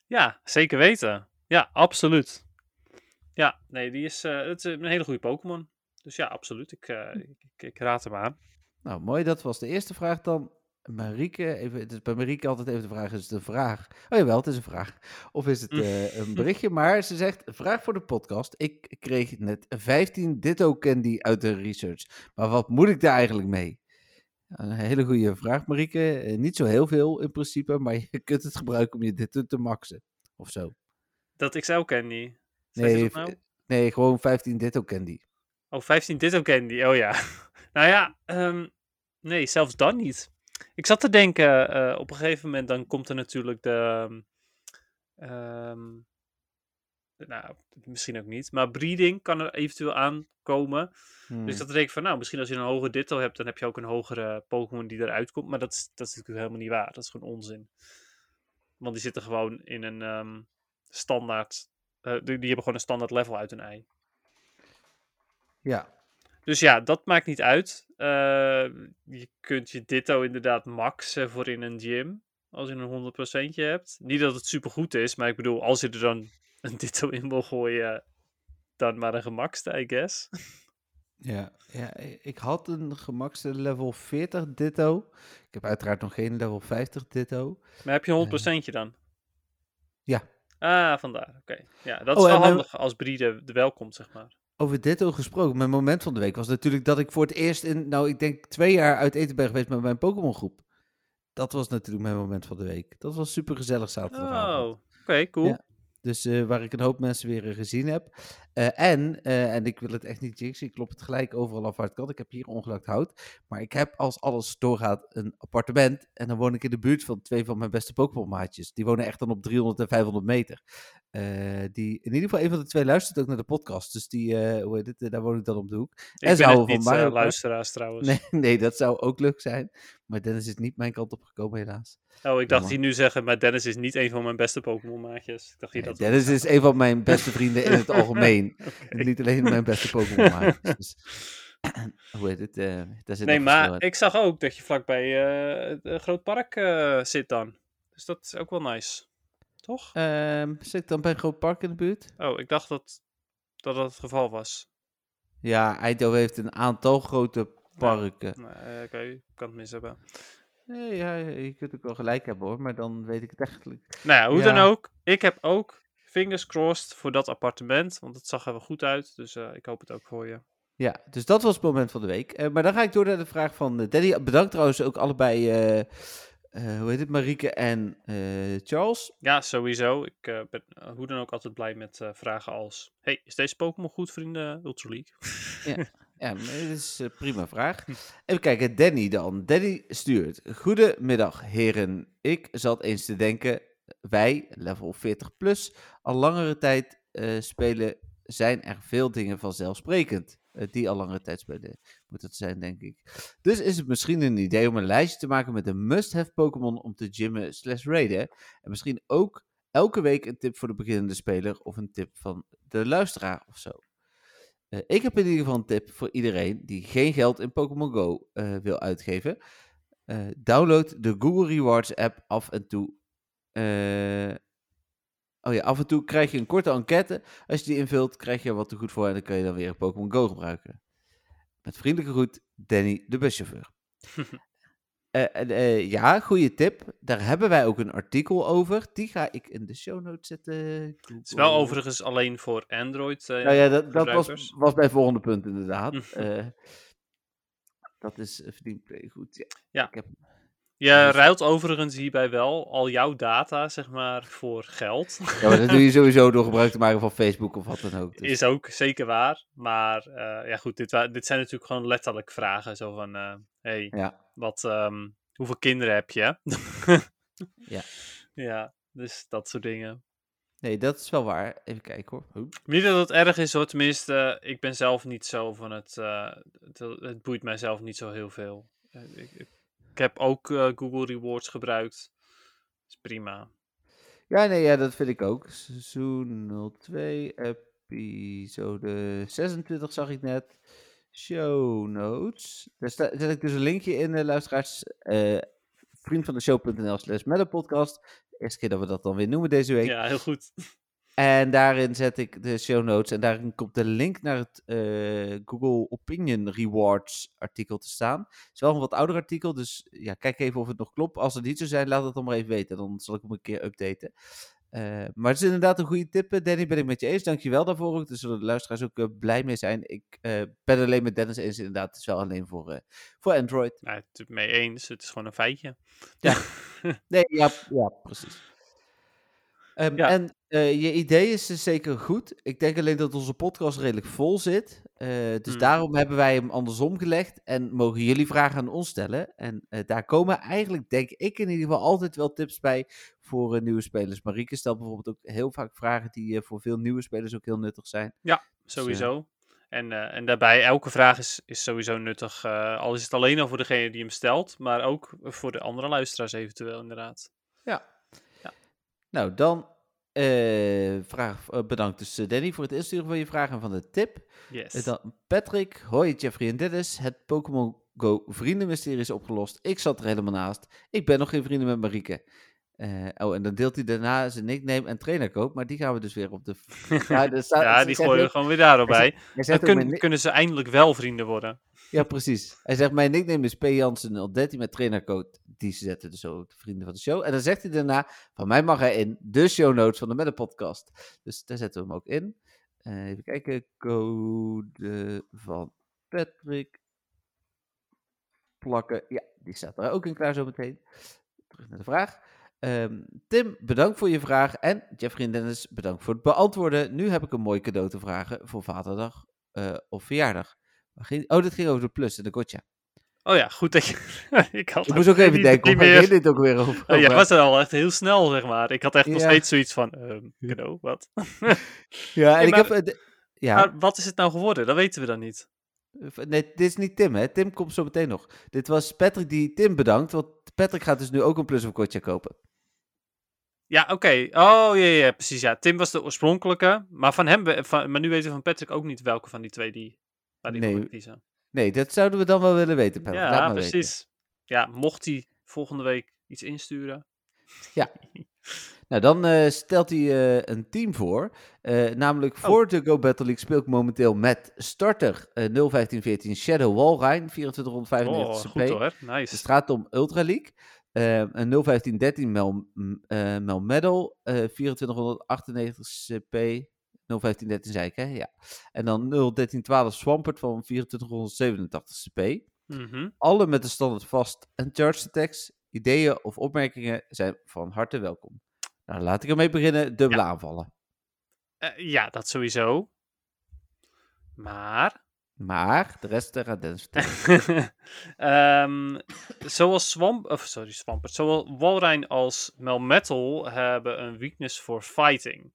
Ja, zeker weten. Ja, absoluut. Ja, nee, die is, eh, het is een hele goede Pokémon. Dus ja, absoluut. Ik, eh, ik, ik, ik raad hem aan. Nou, mooi, dat was de eerste vraag. Dan Marieke, even, het is bij Marieke altijd even de vraag, is het een vraag? Oh jawel, het is een vraag. Of is het eh, een berichtje? Maar ze zegt, vraag voor de podcast. Ik kreeg net 15 Ditto Candy uit de research. Maar wat moet ik daar eigenlijk mee? Een hele goede vraag, Marieke. Eh, niet zo heel veel in principe, maar je kunt het gebruiken om je Ditto te maxen. Of zo. Dat XL Candy. Zeg Nee, nou? nee gewoon 15 Ditto Candy. Oh, 15 Ditto Candy. Oh ja. Nou ja, ehm, nee, zelfs dan niet. Ik zat te denken, eh, op een gegeven moment dan komt er natuurlijk de... ehm, de- nou, misschien ook niet. Maar breeding kan er eventueel aankomen. Hmm. Dus dat denk ik van, nou, misschien als je een hoger Ditto hebt, dan heb je ook een hogere Pokémon die eruit komt. Maar dat is, dat is natuurlijk helemaal niet waar. Dat is gewoon onzin. Want die zitten gewoon in een ehm, standaard... eh, die, die hebben gewoon een standaard level uit een ei. Ja, Dus ja, dat maakt niet uit. Eh, je kunt je ditto inderdaad maxen voor in een gym. Als je een 100% hebt. Niet dat het super goed is, maar ik bedoel, als je er dan een ditto in wil gooien, dan maar een gemaxte, I guess. Ja, ja, ik had een gemaxte level 40 ditto. Ik heb uiteraard nog geen level 50 ditto. Maar heb je een 100% dan? Ja. Ah, vandaar. Oké. Ja, dat Oh, is wel en mijn- handig als Bride er wel komt, zeg maar. Over ditto gesproken, mijn moment van de week was natuurlijk dat ik voor het eerst in, nou ik denk twee jaar uit eten ben geweest met mijn Pokémon groep. Dat was natuurlijk mijn moment van de week. Dat was super gezellig zaterdagavond. Oh, oké, cool. Ja. Dus eh, waar ik een hoop mensen weer eh, gezien heb. Eh, en, eh, en ik wil het echt niet jinxen, ik klop het gelijk overal af waar het kan. Ik heb hier ongelakt hout. Maar ik heb als alles doorgaat een appartement. En dan woon ik in de buurt van twee van mijn beste Pokémon maatjes. Die wonen echt dan op 300 en 500 meter. Eh, die, in ieder geval, een van de twee luistert ook naar de podcast. Dus die, hoe heet het, daar woon ik dan op de hoek. Ik en ze ben houden van Mario luisteraars trouwens. Nee, nee, dat zou ook leuk zijn. Maar Dennis is niet mijn kant op gekomen, helaas. Oh, ik dacht hier nu zeggen, maar Dennis is niet een van mijn beste Pokémon maatjes. Ik dacht hier Nee, dat Dennis is een van mijn beste vrienden in het algemeen. Niet alleen mijn beste Pokémon. Dus, hoe heet het? eh, daar zit Nee, maar ik zag ook dat je vlakbij eh een groot park eh, zit dan. Dus dat is ook wel nice. Toch? Ehm, zit ik dan bij een groot park in de buurt? Oh, ik dacht dat dat, dat het geval was. Ja, Eindhoven heeft een aantal grote parken. Nou, eh, Oké, ik kan het mis hebben. Nee, ja, je kunt ook wel gelijk hebben hoor, maar dan weet ik het eigenlijk. Nou ja, hoe Ja. dan ook. Ik heb ook fingers crossed voor dat appartement. Want het zag er wel goed uit. Dus eh, ik hoop het ook voor je. Ja, dus dat was het moment van de week. Eh, maar dan ga ik door naar de vraag van eh, Danny. Bedankt trouwens ook allebei, hoe heet het, Marieke en Charles. Ja, sowieso. Ik ben hoe dan ook altijd blij met vragen als... Hey, is deze Pokémon goed de Ultra League? Ja, maar dit is een prima vraag. Even kijken, Danny dan. Danny stuurt. Goedemiddag, heren. Ik zat eens te denken, wij, level 40 plus, al langere tijd eh, spelen, zijn er veel dingen vanzelfsprekend. Eh, die al langere tijd spelen, moet het zijn, denk ik. Dus is het misschien een idee om een lijstje te maken met de must-have Pokémon om te gymmen slash raiden. En misschien ook elke week een tip voor de beginnende speler of een tip van de luisteraar of zo. Eh, ik heb in ieder geval een tip voor iedereen die geen geld in Pokémon Go wil uitgeven. Download de Google Rewards app af en toe. Eh, oh ja, af en toe krijg je een korte enquête. Als je die invult, krijg je wat te goed voor en dan kun je dan weer Pokémon Go gebruiken. Met vriendelijke groet, Danny, de buschauffeur. Eh, eh, ja, goede tip. Daar hebben wij ook een artikel over. Die ga ik in de show notes zetten. Het is wel overigens alleen voor Android. Nou ja, dat, dat was, was mijn volgende punt inderdaad. Dat is verdiend goed. Ja. Ja. Ik heb, Je ruilt overigens hierbij wel al jouw data, zeg maar, voor geld. ja, maar dat doe je sowieso door gebruik te maken van Facebook of wat dan ook. Dus. Is ook zeker waar. Maar eh, ja, goed, dit, dit zijn natuurlijk gewoon letterlijk vragen. Zo van, eh, hey, Ja, wat, ehm, hoeveel kinderen heb je? Ja. Ja, dus dat soort dingen. nee, dat is wel waar. Even kijken hoor. Oep. Niet dat het erg is hoor, tenminste, ik ben zelf niet zo van het, eh, het, het boeit mijzelf niet zo heel veel. Ik, ik, ik heb ook eh, Google Rewards gebruikt. is prima. Ja, nee, ja, dat vind ik ook. Seizoen 02, episode 26 zag ik net. Show notes. Daar sta- zet ik dus een linkje in, de luisteraars. eh vriend van de show.nl slash met een podcast. Eerste keer dat we dat dan weer noemen deze week. Ja, heel goed. En daarin zet ik de show notes en daarin komt de link naar het eh, Google Opinion Rewards artikel te staan. Het is wel een wat ouder artikel, dus ja, kijk even of het nog klopt. Als het niet zo zijn, laat het dan maar even weten. Dan zal ik hem een keer updaten. Eh, maar het is inderdaad een goede tip, eh, Danny, ben ik met je eens. Dankjewel daarvoor ook. Daar zullen de luisteraars ook blij mee zijn. Ik eh, ben alleen met Dennis eens, inderdaad. Het is wel alleen voor, voor Android. Nou, het mee eens. Het is gewoon een feitje. Nee, ja, ja precies. Ehm, Ja. En eh, je idee is dus zeker goed. Ik denk alleen dat onze podcast redelijk vol zit. Eh, dus Hmm. daarom hebben wij hem andersom gelegd. En mogen jullie vragen aan ons stellen. En eh, daar komen eigenlijk, denk ik in ieder geval, altijd wel tips bij voor nieuwe spelers. Marieke stelt bijvoorbeeld ook heel vaak vragen die voor veel nieuwe spelers ook heel nuttig zijn. Sowieso. En, eh, en daarbij, elke vraag is, is sowieso nuttig. al is het alleen al voor degene die hem stelt, maar ook voor de andere luisteraars eventueel, inderdaad. Nou, dan eh, vraag, eh, bedankt dus eh, Danny voor het insturen van je vraag en van de tip. Yes. Dan Patrick, hoi Jeffrey en Dennis. Het Pokémon Go vriendenmysterie is opgelost. Ik zat er helemaal naast. Ik ben nog geen vrienden met Marieke. Oh, en dan deelt hij daarna zijn nickname en trainercode, maar die gaan we dus weer op de... Ja, ze die gooien we gewoon weer daarop bij. Dan kun- kunnen ze eindelijk wel vrienden worden. Ja, precies. Hij zegt, mijn nickname is P. Jansen 013 met trainercode. Die zetten dus zo de vrienden van de show. En dan zegt hij daarna, van mij mag hij in de show notes van de Meta podcast. Dus daar zetten we hem ook in. Eh, even kijken, code van Patrick. Plakken. Ja, die staat er ook in klaar zo meteen. Terug naar de vraag. Ehm, Tim, bedankt voor je vraag. En Jeffrey en Dennis, bedankt voor het beantwoorden. Nu heb ik een mooi cadeau te vragen voor Vaderdag eh, of verjaardag. Ging- Oh, dit ging over de plus en de gotcha. Oh ja, goed dat je... ik had Ik moest ook even denken, meer... ging dit ook weer over? Oh, jij was er al echt heel snel, zeg maar. Ik had echt nog Ja. steeds zoiets van, cadeau, wat? Ja, en Nee, ik maar- heb... de- ja, Maar wat is het nou geworden? Dat weten we dan niet. nee, dit is niet Tim, hè. Tim komt zo meteen nog. Dit was Patrick die Tim bedankt, want Patrick gaat dus nu ook een plus of gotcha kopen. Ja, oké. Oh, ja, ja, precies. Ja, Tim was de oorspronkelijke. Maar, van hem, van, maar nu weten we van Patrick ook niet welke van die twee die, waar voor Nee, moet kiezen. Nee, dat zouden we dan wel willen weten. Laat Ja, weten. precies. Ja, mocht hij volgende week iets insturen. Nou, dan eh, stelt hij eh, een team voor. Eh, namelijk voor de Go Battle League speel ik momenteel met starter eh 01514 Shadow Walrein, 2495 Oh, CP. goed hoor. Nice. straat om Ultra League. Eh, een 01513 Mel, Mel Medal, eh 2498 CP. 01513 zei ik, hè? Ja. En dan 01312 Swampert van 2487 CP. Mhm. Alle met de standaard vast en charge attacks. Ideeën of opmerkingen zijn van harte welkom. Nou, laat ik ermee beginnen. Dubbele aanvallen. Eh, ja, dat sowieso. Maar... Maar de rest gaat Dennis. Ehm, zowel Swamp, of sorry, Swampert, zowel Walrein als Melmetal hebben een weakness voor fighting.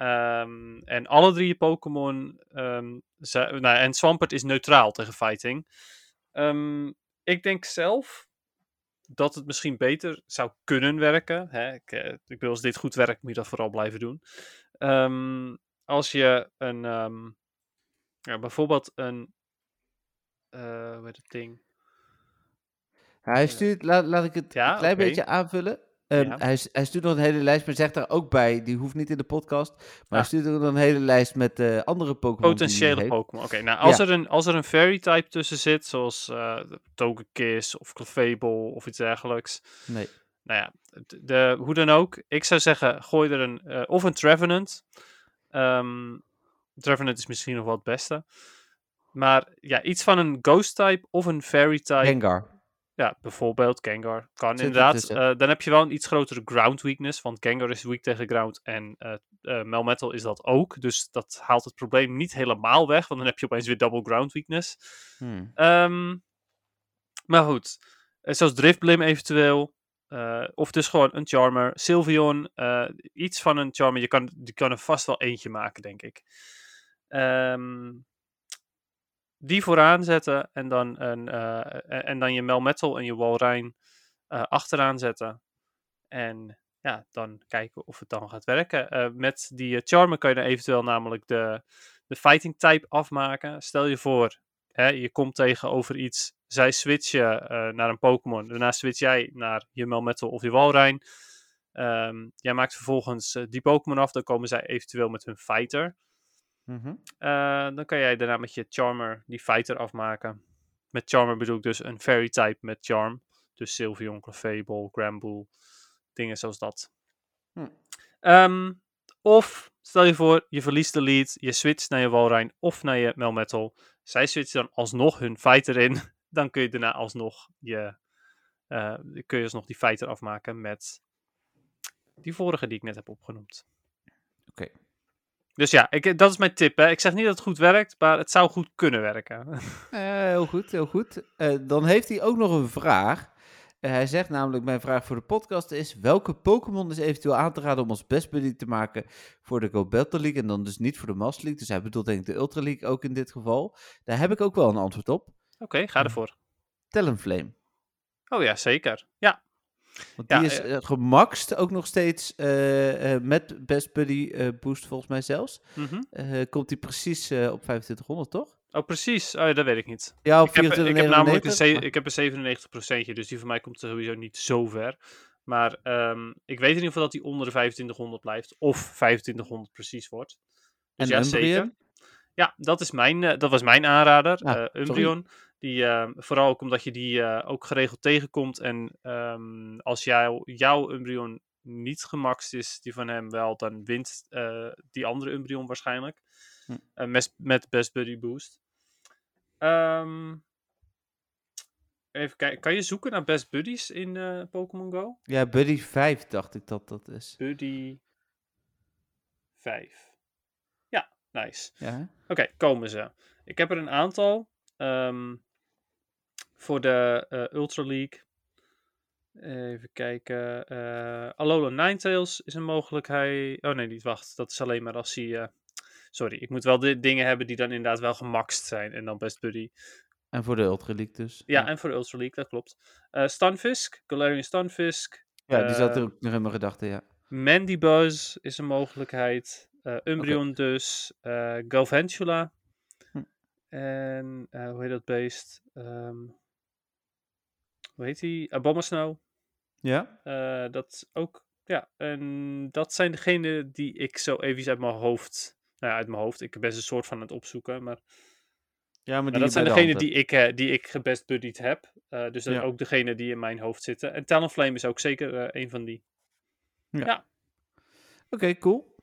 Ehm, en alle drie Pokémon, ehm, nou, en Swampert is neutraal tegen fighting. Ehm, ik denk zelf dat het misschien beter zou kunnen werken. Hè? Ik, eh, ik bedoel, als dit goed werkt, moet je dat vooral blijven doen. Als je een, ja, bijvoorbeeld een, eh hoe heet het ding? Hij stuurt, laat, laat ik het Ja, een klein beetje aanvullen. Ehm, Ja. hij, hij stuurt nog een hele lijst, maar zegt daar ook bij, die hoeft niet in de podcast. Maar hij Ah. stuurt ook nog een hele lijst met eh, andere Pokémon. Potentiële. Pokémon. Oké, nou als, Ja. er een, als er een Fairy type tussen zit, zoals eh Togekiss of Clefable of iets dergelijks. Nee. Nou ja, de, hoe dan ook. Ik zou zeggen, gooi er een, eh, of een Trevenant. Ehm Trevenant is misschien nog wel het beste. Maar ja, iets van een Ghost type of een Fairy type. Gengar. Ja, bijvoorbeeld Gengar. Kan Zit inderdaad. Eh, dan heb je wel een iets grotere ground weakness. Want Gengar is weak tegen ground. En eh eh, Melmetal is dat ook. Dus dat haalt het probleem niet helemaal weg. Want dan heb je opeens weer double ground weakness. Hmm. Ehm, maar goed. Zoals Driftblim eventueel. Of dus gewoon een Charmer. Sylveon. iets van een Charmer. Je kan, je kan er vast wel eentje maken, denk ik. Ehm, die vooraan zetten. En dan, een, eh, en, dan je Melmetal en je Walrein eh, achteraan zetten. En ja, dan kijken of het dan gaat werken. Eh, met die Charmer kan je dan eventueel namelijk de, de fighting type afmaken. Stel je voor, hè, je komt tegenover iets. Zij switchen eh, naar een Pokémon. Daarna switch jij naar je Melmetal of je Walrein. Ehm, jij maakt vervolgens die Pokémon af, dan komen zij eventueel met hun fighter. Mhm. Eh, dan kan jij daarna met je Charmer die fighter afmaken. Met Charmer bedoel ik dus een Fairy type met Charm. Dus Sylveon, Clefable, Granbull, dingen zoals dat. Hm. Ehm, of stel je voor, je verliest de lead, je switcht naar je Walrein of naar je Melmetal. Zij switchen dan alsnog hun fighter in. Dan kun je daarna alsnog, je, eh, kun je alsnog die fighter afmaken met die vorige die ik net heb opgenoemd. Oké. Dus ja, ik, dat is mijn tip. Hè. Ik zeg niet dat het goed werkt, maar het zou goed kunnen werken. Eh, heel goed, heel goed. Eh, dan heeft hij ook nog een vraag. Eh, hij zegt namelijk, mijn vraag voor de podcast is... welke Pokémon is eventueel aan te raden om als best buddy te maken voor de Go Battle League... en dan dus niet voor de Master League. Dus hij bedoelt denk ik de Ultra League ook in dit geval. Daar heb ik ook wel een antwoord op. Oké, ga ervoor. Talonflame. Oh ja, zeker. Ja, Want Ja, die is eh, gemaxt ook nog steeds eh, eh, met Best Buddy boost volgens mij zelfs. mhm. Komt die precies op 2500, toch? Oh, precies. Oh, ja, dat weet ik niet. Ja, op Ik heb, ik heb 2499. namelijk een, ik heb een 97 dus die van mij komt sowieso niet zo ver. Maar ehm, ik weet in ieder geval dat die onder de 2500 blijft. Of 2500 precies wordt. Dus En ja, Umbreon? zeker. Ja, dat, is mijn, dat was mijn aanrader. Sorry. Die, ehm, vooral ook omdat je die eh, ook geregeld tegenkomt. En ehm, als jou, jouw Umbreon niet gemaxt is, die van hem wel, dan wint eh, die andere Umbreon waarschijnlijk. Hm. Eh, met, met Best Buddy Boost. Ehm, even kijken, kan je zoeken naar Best Buddies in Pokémon Go? Ja, Buddy 5 dacht ik dat dat is. Buddy 5. Ja, nice. Ja, Oké, komen ze. Ik heb er een aantal. ehm, voor de eh, Ultra League. Even kijken. eh Alola Ninetales is een mogelijkheid. Oh nee, niet wacht. Dat is alleen maar als hij. eh, sorry, ik moet wel de dingen hebben die dan inderdaad wel gemaxt zijn. En dan Best Buddy. en voor de Ultra League dus. Ja, en voor de Ultra League, dat klopt. Stunfisk, Galarian Stunfisk. Ja, die zat er ook nog in mijn gedachten, ja. Mandibuzz is een mogelijkheid. eh Umbreon dus. eh Galvantula. Hm. En hoe heet dat beest? Ehm, hoe heet die? Abomasnow. Ja? Eh dat ook. Ja, en dat zijn degenen die ik zo even uit mijn hoofd. Nou ja, uit mijn hoofd. Ik ben ze een soort van aan het opzoeken. Maar, Ja, maar, maar die dat zijn de degenen die ik, eh, die ik gebest buddied heb. Eh, dus dat Ja. ook degenen die in mijn hoofd zitten. En Talonflame is ook zeker een van die. hebt. Oké, cool.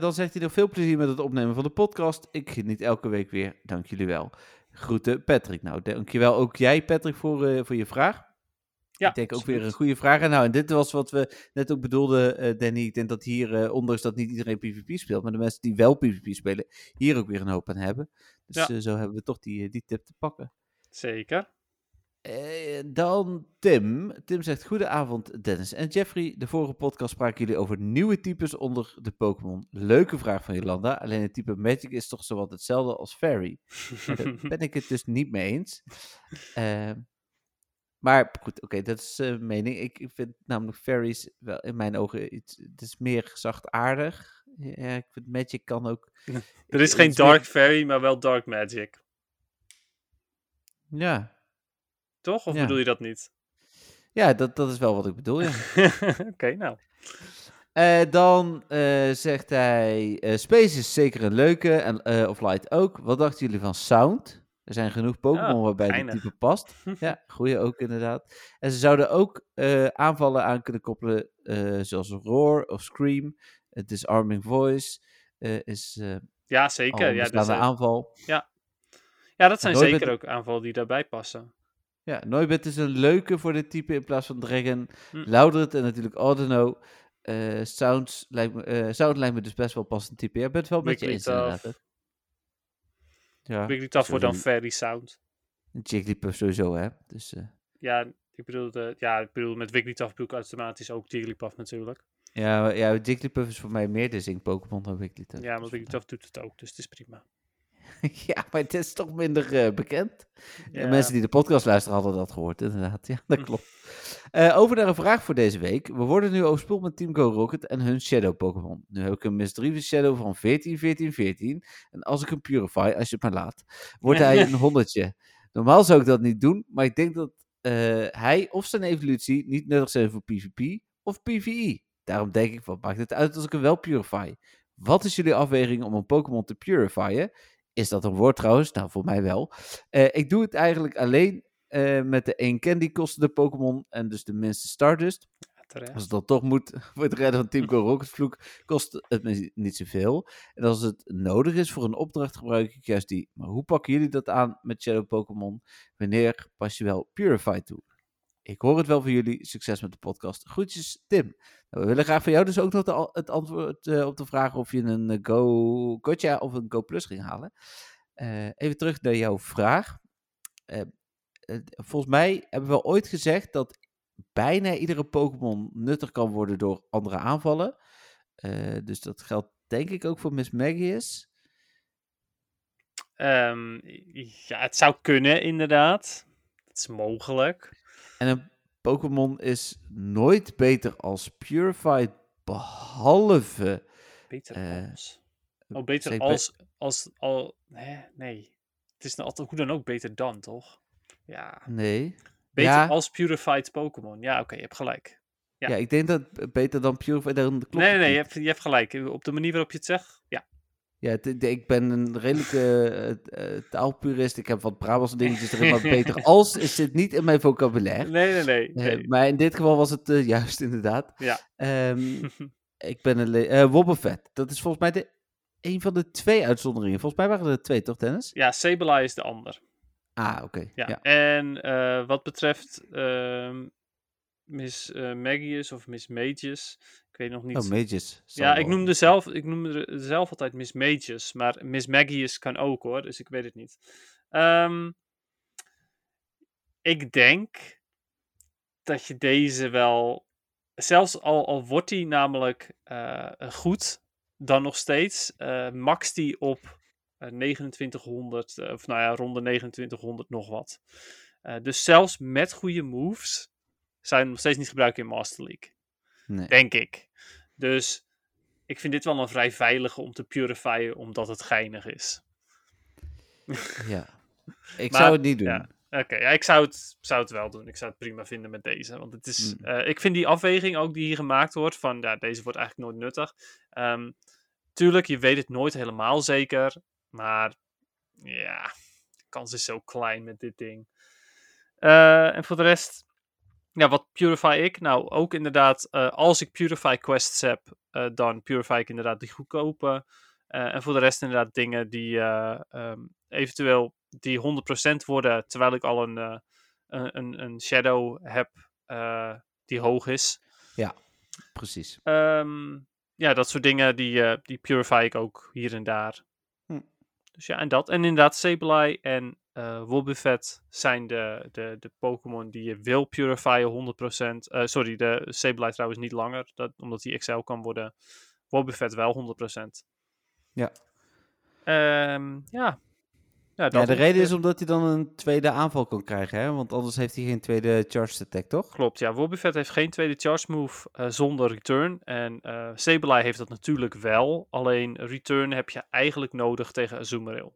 Dan zegt hij nog veel plezier met het opnemen van de podcast. Ik geniet elke week weer. Dank jullie wel. Groeten, Patrick. Nou, dankjewel ook jij, Patrick, voor, voor je vraag. Ja, ik denk ook weer een goede vraag. En nou, en dit was wat we net ook bedoelden, eh, Danny. Ik denk dat hier, eh, ondanks dat niet iedereen PvP speelt, maar de mensen die wel PvP spelen, hier ook weer een hoop aan hebben. Dus Ja. eh, zo hebben we toch die, die tip te pakken. Zeker. Dan Tim. Tim zegt: Goedenavond, Dennis en Jeffrey. De vorige podcast spraken jullie over nieuwe types onder de Pokémon. Leuke vraag van Jolanda. Alleen het type Magic is toch zowat hetzelfde als Fairy. Daar ben ik het dus niet mee eens. Eh, maar goed, oké, dat is eh mening. Ik, ik vind namelijk Fairies wel in mijn ogen iets. Het is meer zachtaardig. Ja, ik vind Magic kan ook. Er is geen meer- Dark Fairy, maar wel Dark Magic. Ja, Toch? Of Ja. bedoel je dat niet? ja dat, dat is wel wat ik bedoel. Ja. Oké, nou. Eh, dan eh, zegt hij: Space is zeker een leuke, en of Light ook. Wat dachten jullie van Sound? Er zijn genoeg Pokémon Oh, waarbij dit type past. Ja, goeie ook inderdaad. En ze zouden ook eh, aanvallen aan kunnen koppelen, eh, zoals Roar of Scream. Het Disarming Voice eh, is Ja, zeker. een Ja, dat bestaande zijn, aanval. ja, dat zijn zeker ook aanvallen die daarbij passen. Ja, Noibet is een leuke voor dit type in plaats van Dragon. Hm. Loudred en natuurlijk. Eh Sounds lijkt me, Sound lijkt me dus best wel passend type. Ja, ik ben het wel met je eens inderdaad. Ja, Wigglytuff wordt dan. Fairy Sound. Jigglypuff sowieso, hè. Dus, eh, Ja, ik bedoel, de, ja, ik bedoel met Wigglytuff bedoel ik automatisch ook Jigglypuff natuurlijk. ja, ja, Jigglypuff is voor mij meer de zing-Pokémon dan Wigglytuff. Ja, maar Wigglytuff doet het ook, dus het is prima. ja, maar het is toch minder eh, bekend. Ja. Ja. Mensen die de podcast luisteren hadden dat gehoord, inderdaad. Ja, dat klopt. Eh, over naar een vraag voor deze week. We worden nu overspoeld met Team Go Rocket en hun Shadow Pokémon. Nu heb ik een Misdreavus Shadow van 14, 14, 14. En als ik hem Purify, als je het maar laat, wordt hij een honderdje. Normaal zou ik dat niet doen, maar ik denk dat eh, hij of zijn evolutie niet nuttig zijn voor PvP of PvE. Daarom denk ik, wat maakt het uit als ik hem wel purify? Wat is jullie afweging om een Pokémon te purifyen? Is dat een woord trouwens? Nou, voor mij wel. Eh, ik doe het eigenlijk alleen eh, met de 1 candy kostende Pokémon en dus de minste Stardust. Terecht. Als het dan toch moet voor het redden van Team Go Rocket Vloek, kost het me niet zoveel. En als het nodig is voor een opdracht, gebruik ik juist die. Maar hoe pakken jullie dat aan met Shadow Pokémon? Wanneer pas je wel Purify toe? Ik hoor het wel van jullie. Succes met de podcast. Groetjes, Tim. Nou, we willen graag van jou dus ook nog het antwoord eh, op de vraag of je een eh, Go Gotcha of een Go Plus ging halen. Eh, even terug naar jouw vraag. Volgens mij hebben we ooit gezegd dat bijna iedere Pokémon nuttig kan worden door andere aanvallen. Dus dat geldt denk ik ook voor Miss Magius. Ehm, ja, het zou kunnen, inderdaad. Het is mogelijk. En een Pokémon is nooit beter als Purified, behalve... Beter Eh, als. Oh, beter als. als al, hè, nee. Het is nou altijd hoe dan ook beter dan, toch? Ja. Nee. Beter Ja. als Purified Pokémon. Ja, oké, je hebt gelijk. Ja. Ja. ik denk dat beter dan Purified... Dan klopt nee, nee, nee, je hebt, je hebt gelijk. Op de manier waarop je het zegt, ja. Ja, ik ben een redelijke eh, eh, taalpurist. Ik heb wat Brabantse dingetjes erin, maar beter als is zit niet in mijn vocabulaire. Nee, nee, nee. Eh, maar in dit geval was het juist inderdaad. Ja. Ehm, ik ben een... Wobbuffet. Dat is volgens mij de, een van de twee uitzonderingen. Volgens mij waren er twee, toch Dennis? ja, Sableye is de ander. Ah, oké. Ja. Ja. En wat betreft ehm, Miss Magius of Miss Mages, ik weet nog niet. Oh, Mages. ja, ik noemde, zelf, ik noemde zelf altijd Miss Mages, maar Miss Magius kan ook hoor, dus ik weet het niet. Ehm, ik denk dat je deze wel, zelfs al, al wordt die namelijk eh, goed, dan nog steeds eh, max die op eh, 2900, eh, of nou ja, rond de 2900 nog wat. Dus zelfs met goede moves hem nog steeds niet gebruiken in Master League. Nee. Denk ik. Dus ik vind dit wel een vrij veilige om te purifyen, omdat het geinig is. Ja. Ik Maar- zou het niet doen. ja. Oké, ja, ik zou het, zou het wel doen. Ik zou het prima vinden met deze. Want het is, Mm. eh, ik vind die afweging ook die hier gemaakt wordt, van ja, deze wordt eigenlijk nooit nuttig. Ehm, tuurlijk, je weet het nooit helemaal zeker. Maar ja, de kans is zo klein met dit ding. Eh, en voor de rest, ja, wat purify ik? Nou, ook inderdaad, eh, als ik purify quests heb, eh, dan purify ik inderdaad die goedkope. Eh, en voor de rest inderdaad dingen die eh, ehm, eventueel die 100% worden, terwijl ik al een, een, een, shadow heb die hoog is. Precies. Ehm, ja, dat soort dingen, die, die purify ik ook hier en daar. Hm. Dus ja, en dat. En inderdaad, Sableye en eh Wobbuffet zijn de, de, de Pokémon die je wil purifyen 100%. Eh, sorry, de Sableye trouwens niet langer, dat, omdat die XL kan worden. Wobbuffet wel 100%. Ja. Ehm, ja. Ja, Ja, dat de reden is omdat hij dan een tweede aanval kan krijgen, hè? Want anders heeft hij geen tweede charge attack, toch? Klopt, ja. Wobbuffet heeft geen tweede charge move eh, zonder return. En eh Sableye heeft dat natuurlijk wel. Alleen return heb je eigenlijk nodig tegen Azumarill.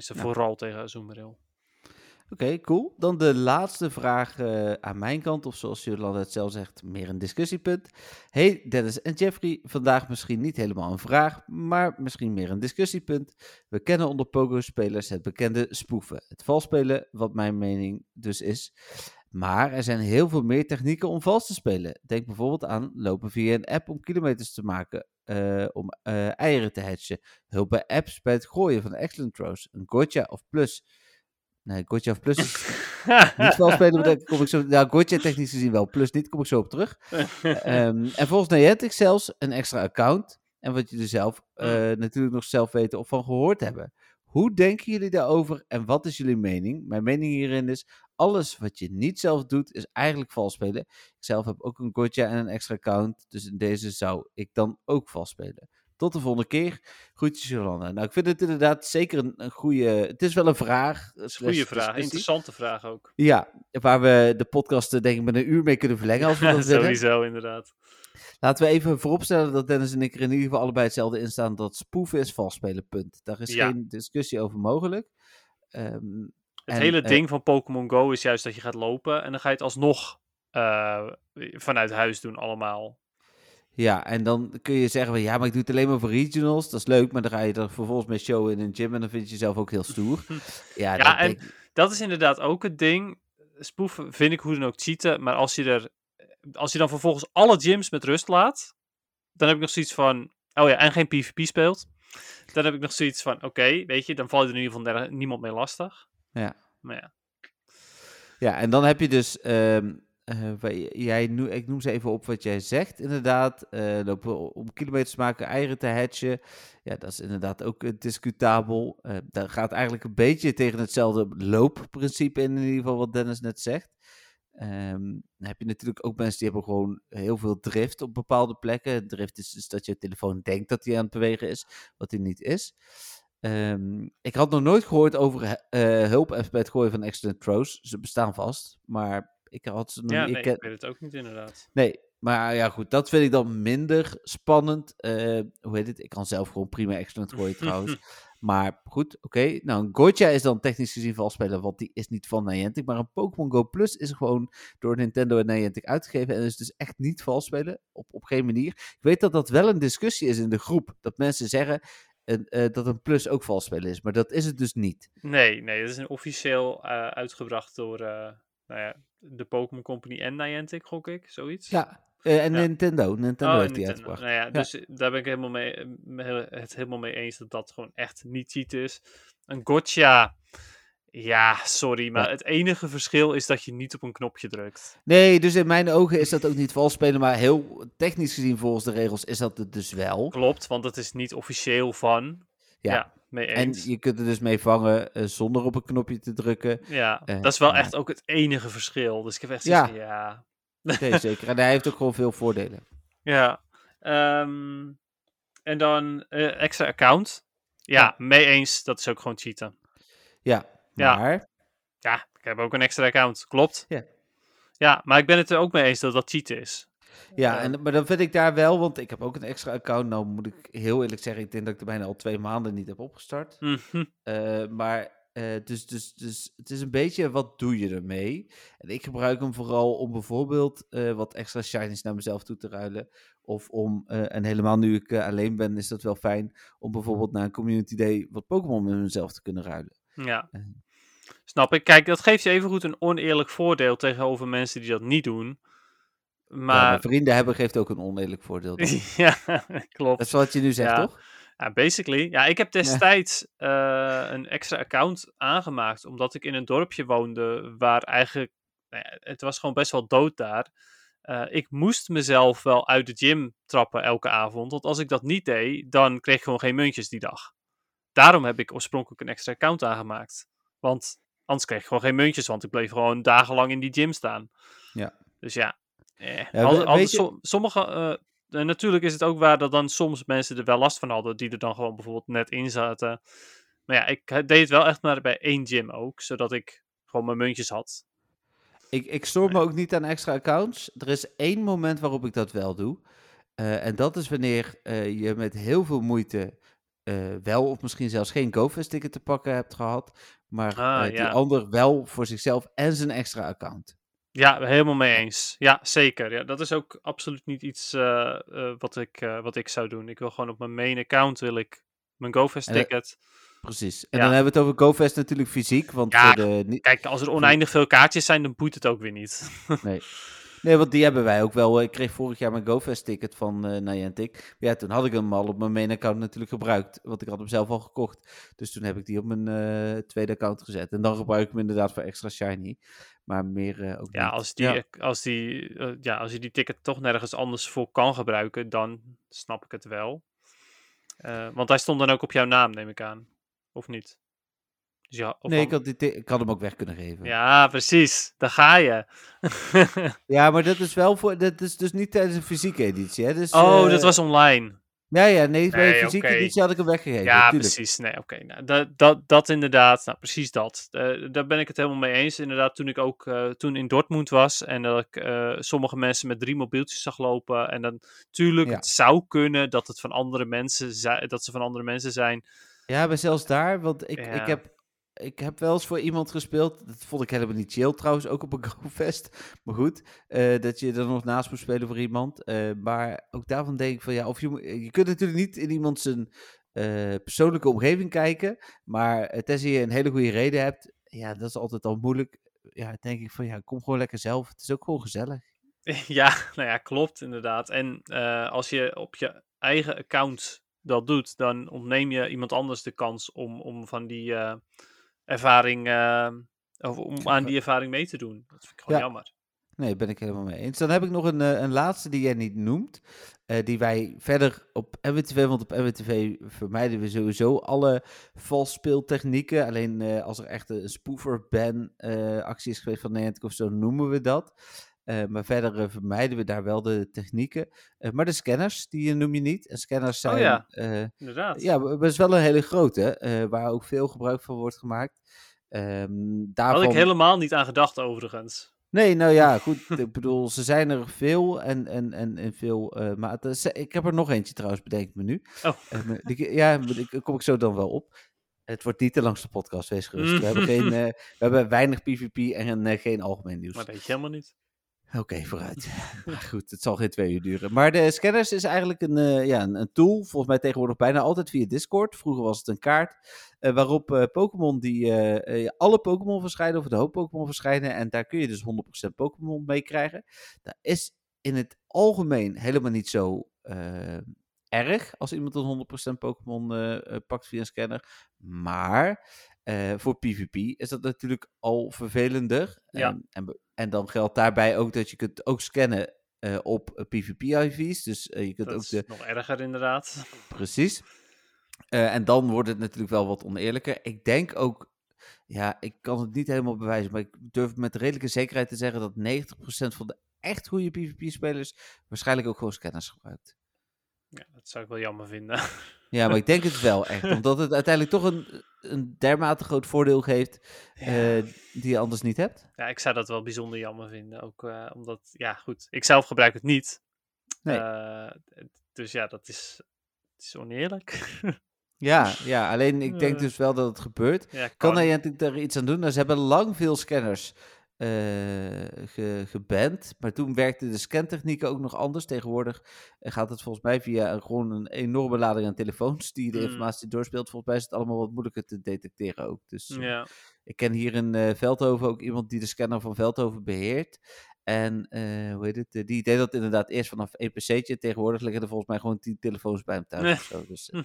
Ja. vooral tegen Azumarill. Oké, cool. Dan de laatste vraag eh, aan mijn kant, of zoals Jolanda het zelf zegt, meer een discussiepunt. Hey Dennis en Jeffrey, vandaag misschien niet helemaal een vraag, maar misschien meer een discussiepunt. We kennen onder Pogo-spelers het bekende spoeven, het valspelen, wat mijn mening dus is. Maar er zijn heel veel meer technieken om vals te spelen. Denk bijvoorbeeld aan lopen via een app om kilometers te maken, eh, om eh, eieren te hatchen. Hulp bij apps bij het gooien van excellent throws, een gotcha of plus. Nee, gotcha of plus is niet vals spelen, maar daar kom ik zo... Nou, gotcha technisch gezien wel, plus niet, kom ik zo op terug. Ehm, en volgens Niantic zelfs een extra account. En wat jullie zelf eh, natuurlijk nog zelf weten of van gehoord hebben. Hoe denken jullie daarover en wat is jullie mening? Mijn mening hierin is, alles wat je niet zelf doet, is eigenlijk vals spelen. Ik zelf heb ook een gotcha en een extra account, dus in deze zou ik dan ook vals spelen. Tot de volgende keer. Groetjes Jolanda. Nou, ik vind het inderdaad zeker een, een goede... Het is wel een vraag. slash Goeie vraag, interessante vraag ook. Ja, waar we de podcast eh, denk ik met een uur mee kunnen verlengen als we dat willen. Sowieso, inderdaad. Laten we even vooropstellen dat Dennis en ik er in ieder geval allebei hetzelfde in staan. Dat spoeven is vals spelen, punt. Daar is Ja. geen discussie over mogelijk. Ehm, Het En, hele eh, ding van Pokémon Go is juist dat je gaat lopen en dan ga je het alsnog eh, vanuit huis doen allemaal. Ja, en dan kun je zeggen, van, ja, maar ik doe het alleen maar voor regionals. Dat is leuk, maar dan ga je er vervolgens mee showen in een gym en dan vind je jezelf ook heel stoer. Ja, Ja, dat en denk- dat is inderdaad ook het ding. Spoeven vind ik hoe dan ook cheaten, maar als je er, als je dan vervolgens alle gyms met rust laat, dan heb ik nog zoiets van, oh ja, en geen PvP speelt, dan heb ik nog zoiets van, oké, weet je, dan val je er in ieder geval niemand mee lastig. Ja. Maar ja, Ja, en dan heb je dus, ehm, eh, jij nu, ik noem ze even op wat jij zegt, inderdaad, eh, lopen om kilometers te maken, eieren te hatchen. Ja, dat is inderdaad ook eh, discutabel. Dat gaat eigenlijk een beetje tegen hetzelfde loopprincipe in, in ieder geval wat Dennis net zegt. Ehm, dan heb je natuurlijk ook mensen die hebben gewoon heel veel drift op bepaalde plekken. Drift is dus dat je telefoon denkt dat hij aan het bewegen is, wat hij niet is. Ehm, ik had nog nooit gehoord over eh hulp bij het gooien van excellent throws. Ze bestaan vast, maar ik had ze nog ja niet. nee, ik ik weet het ook niet inderdaad. Nee, maar ja, goed, dat vind ik dan minder spannend. Eh, hoe heet het? Ik kan zelf gewoon prima excellent gooien trouwens. Maar goed, oké. Nou, een Gotcha is dan technisch gezien valspelen, want die is niet van Niantic. Maar een Pokémon Go Plus is gewoon door Nintendo en Niantic uitgegeven. En is dus echt niet valspelen, op, op geen manier. Ik weet dat dat wel een discussie is in de groep. Dat mensen zeggen eh, dat een Plus ook valspelen is. Maar dat is het dus niet. Nee, nee, dat is een officieel eh, uitgebracht door eh, nou ja, de Pokémon Company en Niantic, gok ik, zoiets. Ja, eh, en Ja. Nintendo. Nintendo Oh, heeft die Nintendo. uitgebracht. Nou ja, dus eh, daar ben ik helemaal mee, eh, het helemaal mee eens dat dat gewoon echt niet cheat is. Een gotcha, ja, sorry, maar Ja. het enige verschil is dat je niet op een knopje drukt. Nee, dus in mijn ogen is dat ook niet valspelen. Maar heel technisch gezien volgens de regels is dat het dus wel. Klopt, want het is niet officieel van. Ja, Ja. mee En eens. je kunt er dus mee vangen zonder op een knopje te drukken. Ja, dat is wel ja. echt ook het enige verschil. Dus ik heb echt Ja. zoiets van, ja. Nee, zeker. En hij heeft ook gewoon veel voordelen. Ja. ehm, en dan eh, extra account. Ja, Ja. mee eens, dat is ook gewoon cheaten. Ja, Ja. maar... Ja, ik heb ook een extra account, klopt. Ja. Ja, maar ik ben het er ook mee eens dat dat cheaten is. Ja, Eh, en, maar dan vind ik daar wel, want ik heb ook een extra account. Nou moet ik heel eerlijk zeggen, ik denk dat ik er bijna al twee maanden niet heb opgestart. Eh, maar eh, dus, dus, dus het is een beetje, wat doe je ermee? En ik gebruik hem vooral om bijvoorbeeld eh, wat extra shinies naar mezelf toe te ruilen. Of om, eh, en helemaal nu ik alleen ben, is dat wel fijn, om bijvoorbeeld naar een community day wat Pokémon met mezelf te kunnen ruilen. Ja. Snap ik. Kijk, dat geeft je evengoed een oneerlijk voordeel tegenover mensen die dat niet doen. Maar vrienden hebben geeft ook een oneerlijk voordeel. ja, klopt. Dat is wat je nu zegt, Ja. toch? Ja, basically. Ja, ik heb destijds eh, een extra account aangemaakt, omdat ik in een dorpje woonde waar eigenlijk, nou ja, het was gewoon best wel dood daar. Eh, ik moest mezelf wel uit de gym trappen elke avond, want als ik dat niet deed, dan kreeg ik gewoon geen muntjes die dag. Daarom heb ik oorspronkelijk een extra account aangemaakt. Want anders kreeg ik gewoon geen muntjes, want ik bleef gewoon dagenlang in die gym staan. Ja. Dus ja. Eh, Ja, al- we- al- sommige, eh, en natuurlijk is het ook waar dat dan soms mensen er wel last van hadden, die er dan gewoon bijvoorbeeld net in zaten. Maar ja, ik eh, deed het wel echt maar bij één gym ook, zodat ik gewoon mijn muntjes had. Ik, ik stoor me ook niet aan extra accounts. Er is één moment waarop ik dat wel doe. Eh, en dat is wanneer eh, je met heel veel moeite eh, wel of misschien zelfs geen GoFest ticket te pakken hebt gehad. Maar Ah, eh, die ja. ander wel voor zichzelf en zijn extra account. Ja, helemaal mee eens. Ja, zeker. Ja, dat is ook absoluut niet iets eh, eh, wat, ik, eh, wat ik zou doen. Ik wil gewoon op mijn main account wil ik mijn GoFest En ticket. Precies. En Ja. dan hebben we het over GoFest natuurlijk fysiek. Want Ja, voor de, Kijk, als er oneindig veel kaartjes zijn, dan boeit het ook weer niet. nee. nee, want die hebben wij ook wel. Ik kreeg vorig jaar mijn GoFest ticket van eh Niantic. Ja, toen had ik hem al op mijn main account natuurlijk gebruikt. Want ik had hem zelf al gekocht. Dus toen heb ik die op mijn eh, tweede account gezet. En dan gebruik ik hem inderdaad voor extra shiny. Maar meer eh, ook Ja, niet. als, die, Ja. als, die, ja, als je die ticket toch nergens anders voor kan gebruiken, dan snap ik het wel. Eh, want hij stond dan ook op jouw naam, neem ik aan. Of niet? Dus ja, Nee, ik had- die ik had hem ook weg kunnen geven. Ja. Ja, precies. Daar ga je. maar dat is wel voor. Dat is dus niet tijdens een fysieke editie. Hè? Dus, oh, eh, dat was online. Ja, ja, nee, bij Nee, fysieke editie had ik hem weggegeven. Ja, precies. Nee, oké. Nou, dat, dat, dat inderdaad. Nou, precies dat. Eh, daar ben ik het helemaal mee eens. Inderdaad, toen ik ook eh, toen in Dortmund was en dat ik sommige mensen met drie mobieltjes zag lopen. En dan, tuurlijk, Ja. het zou kunnen dat het van andere mensen zijn, dat ze van andere mensen zijn. Ja, maar zelfs daar, want ik, Ja. ik heb ik heb wel eens voor iemand gespeeld. Dat vond ik helemaal niet chill trouwens, ook op een GoFest. Maar goed, eh, dat je er nog naast moet spelen voor iemand. Eh, maar ook daarvan denk ik van ja, of je, je kunt natuurlijk niet in iemand zijn eh, persoonlijke omgeving kijken. Maar tenzij je een hele goede reden hebt, ja, dat is altijd al moeilijk. Ja, denk ik van ja, kom gewoon lekker zelf. Het is ook gewoon gezellig. Ja, nou ja, klopt inderdaad. En als je op je eigen account dat doet, dan ontneem je iemand anders de kans om, om van die ervaring, eh, of om aan die ervaring mee te doen. Dat vind ik gewoon Ja. jammer. Nee, ben ik helemaal mee eens. Dan heb ik nog een, eh, een laatste die jij niet noemt. eh, die wij verder op MWTV, want op MWTV vermijden we sowieso alle vals speeltechnieken. Alleen eh, als er echt een spoofer ban eh, actie is geweest van Niantic of zo, noemen we dat. Eh, maar verder eh, vermijden we daar wel de technieken. Eh, maar de scanners, die noem je niet. En scanners zijn... Oh ja. eh, Inderdaad. ja, maar het is wel een hele grote, waar ook veel gebruik van wordt gemaakt. Ehm Daar had daarvan... ik helemaal niet aan gedacht overigens. Nee, nou ja, goed. ik bedoel, ze zijn er veel en, en, en, en veel maten. Ik heb er nog eentje trouwens, bedenk me nu. Oh. Die- ja, daar kom ik zo dan wel op. Het wordt niet de langste podcast, wees gerust. We, hebben geen, we hebben weinig PvP en geen algemeen nieuws. Maar weet je helemaal niet. Oké, vooruit. Maar goed, het zal geen twee uur duren. Maar de scanners is eigenlijk een, eh, ja, een, tool. Volgens mij tegenwoordig bijna altijd via Discord. Vroeger was het een kaart. eh, waarop eh, Pokémon die alle Pokémon verschijnen. Of de hoop Pokémon verschijnen. En daar kun je dus 100% Pokémon mee krijgen. Dat is in het algemeen helemaal niet zo erg. Als iemand een 100% Pokémon pakt via een scanner. Maar voor PvP is dat natuurlijk al vervelender. Ja. En, en dan geldt daarbij ook dat je kunt ook scannen eh, op eh, PvP-IV's. Dus eh, je kunt Dat ook is de... nog erger inderdaad. Precies. En dan wordt het natuurlijk wel wat oneerlijker. Ik denk ook... Ja, ik kan het niet helemaal bewijzen. Maar ik durf met redelijke zekerheid te zeggen dat 90% van de echt goede PvP-spelers waarschijnlijk ook gewoon scanners gebruikt. Ja, dat zou ik wel jammer vinden. Ja, maar ik denk het wel echt. Omdat het uiteindelijk toch een, een dermate groot voordeel geeft eh, die je anders niet hebt. Ja, ik zou dat wel bijzonder jammer vinden. Ook eh, omdat, ja goed, ik zelf gebruik het niet. Nee. Eh, dus ja, dat is, oneerlijk. Ja, ja, alleen ik denk dus wel dat het gebeurt. ja, Kan kan. Niantic daar iets aan doen? Nou, ze hebben lang veel scanners ge- geband, maar toen werkte de scantechniek ook nog anders. Tegenwoordig eh, gaat het volgens mij via een- gewoon een enorme lading aan telefoons die de Mm. informatie doorspeelt. Volgens mij is het allemaal wat moeilijker te detecteren ook. Dus eh, Ja, ik ken hier in Veldhoven ook iemand die de scanner van Veldhoven beheert. En hoe heet het? die deed dat inderdaad eerst vanaf één PC'tje. Tegenwoordig liggen er volgens mij gewoon tien telefoons bij hem thuis Nee. of zo. Dus, eh,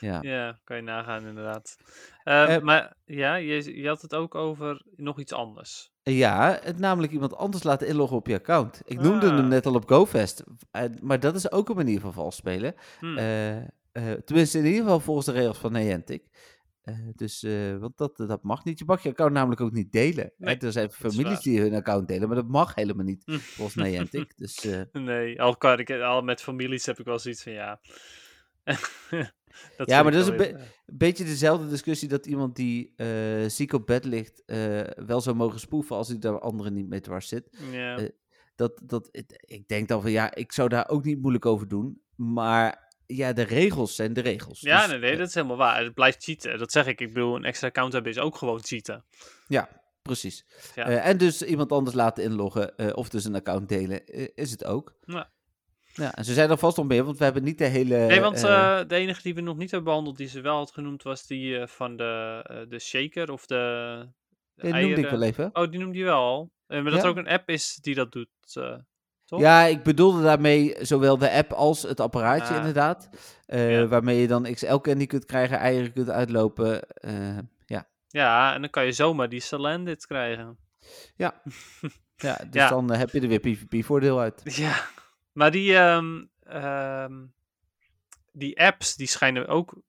ja. ja, kan je nagaan inderdaad. Eh, Eh, maar ja, je, je had het ook over nog iets anders. Ja, het namelijk iemand anders laten inloggen op je account. Ik noemde hem Ah. net al op GoFest. maar dat is ook een manier van vals spelen. Hm. Eh, eh, tenminste, in ieder geval volgens de regels van Niantic. Dus, eh, want dat, dat mag niet. Je mag je account namelijk ook niet delen. Nee, er zijn families die hun account delen, maar dat mag helemaal niet Hm. volgens Niantic. Dus Nee, al, kan ik, al met families heb ik wel zoiets van ja. dat Ja, maar dat is een beetje dezelfde discussie dat iemand die eh, ziek op bed ligt, eh, wel zou mogen spoeven als hij daar anderen niet mee dwars zit. ja. eh, Dat, dat, ik denk dan van ja, ik zou daar ook niet moeilijk over doen. Maar ja, de regels zijn de regels. ja, Dus, nee, dat is helemaal waar. Het blijft cheaten. Dat zeg ik. Ik bedoel, een extra account hebben is ook gewoon cheaten. Ja, precies. Ja. En dus iemand anders laten inloggen of dus een account delen, is het ook. Ja. Ja, en ze zijn er vast nog meer, want we hebben niet de hele... Nee, want eh, eh, de enige die we nog niet hebben behandeld, die ze wel had genoemd, was die eh, van de, de shaker of de, de die noemde ik wel even. Oh, die noemde je wel al. Maar dat Ja. er ook een app is die dat doet, toch? Ja, ik bedoelde daarmee zowel de app als het apparaatje Ah. inderdaad. Ja. Waarmee je dan XL candy kunt krijgen, eieren kunt uitlopen. ja. Ja, en dan kan je zomaar die Salandit krijgen. ja, ja, dus Ja. dan heb je er weer PvP-voordeel uit. Ja, maar die, ehm, ehm, die apps, die schijnen ook...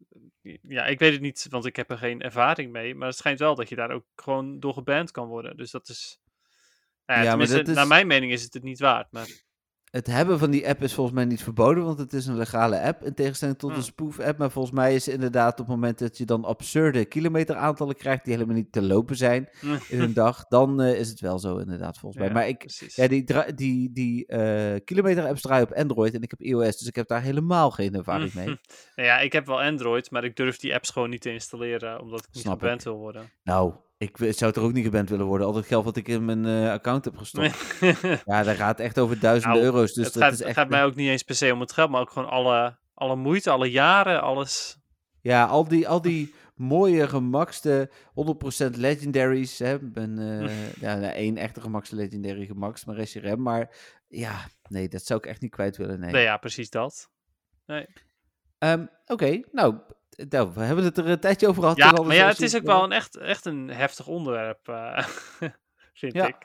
Ja, ik weet het niet, want ik heb er geen ervaring mee. Maar het schijnt wel dat je daar ook gewoon door geband kan worden. Dus dat is... Nou ja, Ja, maar tenminste, dat is- naar mijn mening is het het niet waard. Maar het hebben van die app is volgens mij niet verboden, want het is een legale app. In tegenstelling tot een Hmm. spoof-app. Maar volgens mij is inderdaad op het moment dat je dan absurde kilometeraantallen krijgt die helemaal niet te lopen zijn in een dag, dan eh, is het wel zo inderdaad volgens mij. Ja, Maar ik, precies. ja, die, die, die eh, kilometer-apps draaien op Android en ik heb iOS, dus ik heb daar helemaal geen ervaring mee. Nou ja, ik heb wel Android, maar ik durf die apps gewoon niet te installeren, omdat ik niet ik. wil worden. Nou, ik zou er ook niet geband willen worden. Al het geld wat ik in mijn eh, account heb gestopt. Ja, daar gaat echt over duizenden Nou, euro's. Dus het dat gaat, is het echt. gaat mij ook niet eens per se om het geld, maar ook gewoon alle, alle moeite, alle jaren, alles. Ja, al die, al die mooie, gemakste 100% legendaries. Hè. Ben eh, ja, nou, één echte gemakste legendary gemaxt, maar SRM. Maar ja, nee, dat zou ik echt niet kwijt willen. Nee. Nee, ja, precies dat. Nee. Ehm, Oké, nou, nou, we hebben het er een tijdje over gehad. Ja, maar ja, het is ook wel een echt, echt een heftig onderwerp, eh, vind Ja. ik.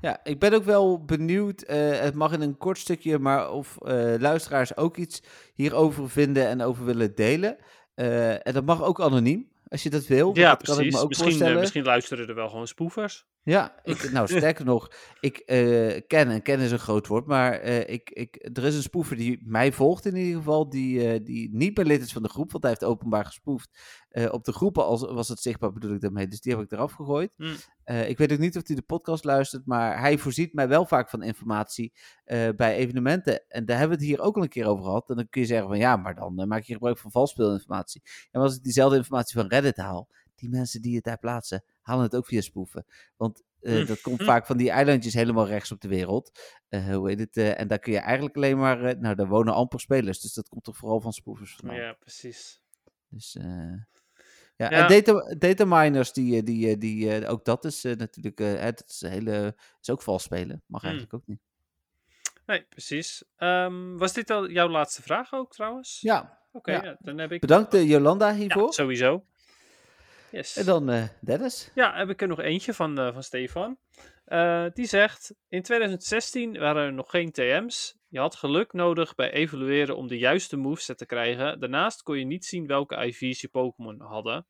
Ja, ik ben ook wel benieuwd. eh, het mag in een kort stukje, maar of eh, luisteraars ook iets hierover vinden en over willen delen. Eh, en dat mag ook anoniem, als je dat wil. Ja, dat kan ik precies. me ook Misschien, eh, voorstellen. misschien luisteren er wel gewoon spoefers. Ja, ik, nou sterker nog, ik eh, ken, en ken is een groot woord, maar eh, ik, ik, er is een spoefer die mij volgt in ieder geval, die, eh, die niet meer lid is van de groep, want hij heeft openbaar gespoefd. Op de groepen als, was het zichtbaar, bedoel ik daarmee, dus die heb ik eraf gegooid. Hm. Ik weet ook niet of hij de podcast luistert, maar hij voorziet mij wel vaak van informatie bij evenementen. En daar hebben we het hier ook al een keer over gehad. En dan kun je zeggen van ja, maar dan maak je gebruik van valsspeelinformatie. En als ik diezelfde informatie van Reddit haal, die mensen die het daar plaatsen, halen het ook via spoeven. Want eh, Hm. dat komt Hm. vaak van die eilandjes helemaal rechts op de wereld. Eh, hoe heet het? eh, en daar kun je eigenlijk alleen maar, nou daar wonen amper spelers. Dus dat komt toch vooral van spoefers vandaan. Ja, precies. Dus ja, Ja. en data, data miners, die, die, die, ook dat is natuurlijk, het is, hele, is ook vals spelen. Mag Hmm. eigenlijk ook niet. Nee, precies. Ehm, was dit al jouw laatste vraag ook trouwens? Ja, Oké, ja. ja, dan heb ik... bedankt Jolanda hiervoor. sowieso. Yes. en dan eh, Dennis. Ja, heb ik er nog eentje van, eh, van Stefan. Eh, die zegt: In 2016 waren er nog geen TM's. Je had geluk nodig bij evalueren om de juiste moveset te krijgen. Daarnaast kon je niet zien welke IV's je Pokémon hadden.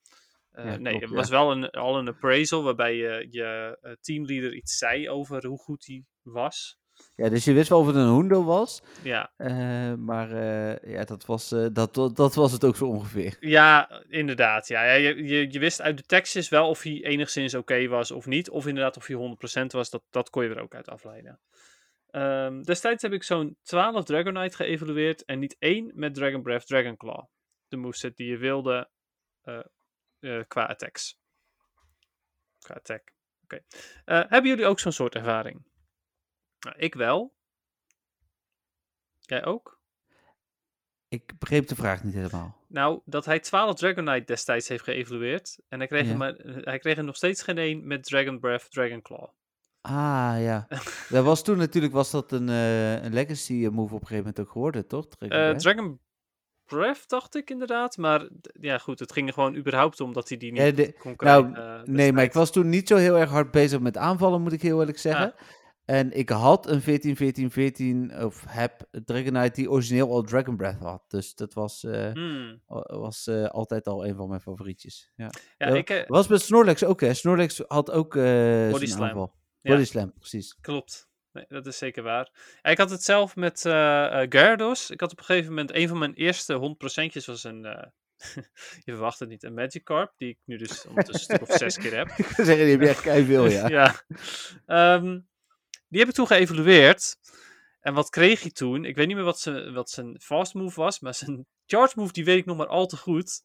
Eh, Ja, nee, klopt, het ja. was wel een, al een appraisal waarbij je, je teamleader iets zei over hoe goed hij was. Ja, dus je wist wel of het een Hundo was. Ja, eh, maar eh, ja, dat was, eh, dat, dat was het ook zo ongeveer. ja inderdaad. Ja. Ja, je, je, je wist uit de tekstjes wel of hij enigszins oké was of niet. Of inderdaad of hij 100% was. Dat, dat kon je er ook uit afleiden. Ehm, destijds heb ik zo'n 12 Dragonite geëvalueerd en niet één met Dragon Breath Dragon Claw. De moveset die je wilde qua attacks. Qua attack. Oké. Hebben jullie ook zo'n soort ervaring? Nou, ik wel. Jij ook? Ik begreep de vraag niet helemaal. Nou, dat hij 12 Dragonite destijds heeft geëvalueerd. En hij kreeg, Ja. er, maar, hij kreeg er nog steeds geen één met Dragon Breath Dragon Claw. Ah, ja. dat was toen natuurlijk was dat een, eh, een legacy move op een gegeven moment ook geworden, toch? Dragon Eh, Breath? Dragon Breath dacht ik inderdaad. Maar ja, goed, het ging er gewoon überhaupt om dat hij die niet Ja, de- kon nou, krijgen. eh, Nee, maar ik was toen niet zo heel erg hard bezig met aanvallen, moet ik heel eerlijk zeggen. En ik had een 14, 14, 14, of heb Dragonite die origineel al Dragon Breath had. Dus dat was, eh, Hmm. was eh, altijd al een van mijn favorietjes. Ja. Ja, Ja, ik, eh, Was met Snorlax ook, hè? Snorlax had ook Body slam. aanval. Ja. Body Slam, precies. Klopt. Nee, dat is zeker waar. Ja, ik had het zelf met Gyarados. Ik had op een gegeven moment een van mijn eerste 100%'tjes was een. je verwacht het niet, een Magikarp. Die ik nu dus ondertussen een stuk of zes keer heb. Ik zeggen, die heb je echt keiveel, ja. ja. Ehm, die heb ik toen geëvalueerd. En wat kreeg hij toen? Ik weet niet meer wat, zijn wat zijn fast move was, maar zijn charge move die weet ik nog maar al te goed.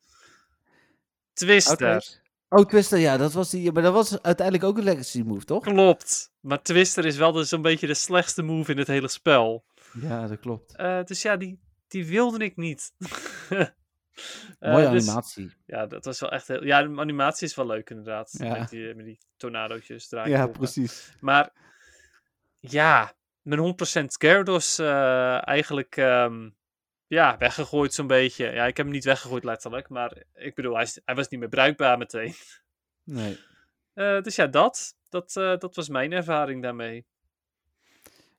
Twister. Oh, Twister, ja, dat was die. Maar dat was uiteindelijk ook een legacy move, toch? Klopt. Maar Twister is wel dus zo'n beetje de slechtste move in het hele spel. Ja, dat klopt. Eh, dus ja, die, die wilde ik niet. Eh, Mooie dus- animatie. ja, dat was wel echt heel... Ja, de animatie is wel leuk inderdaad. Ja. Met, die, met die tornadootjes Ja, draaien. precies. Maar ja, mijn 100% Gyarados eh eigenlijk ehm, ja, weggegooid zo'n beetje. Ja, ik heb hem niet weggegooid letterlijk, maar ik bedoel, hij was niet meer bruikbaar meteen. Nee. Eh, dus ja, dat, dat, eh, dat was mijn ervaring daarmee.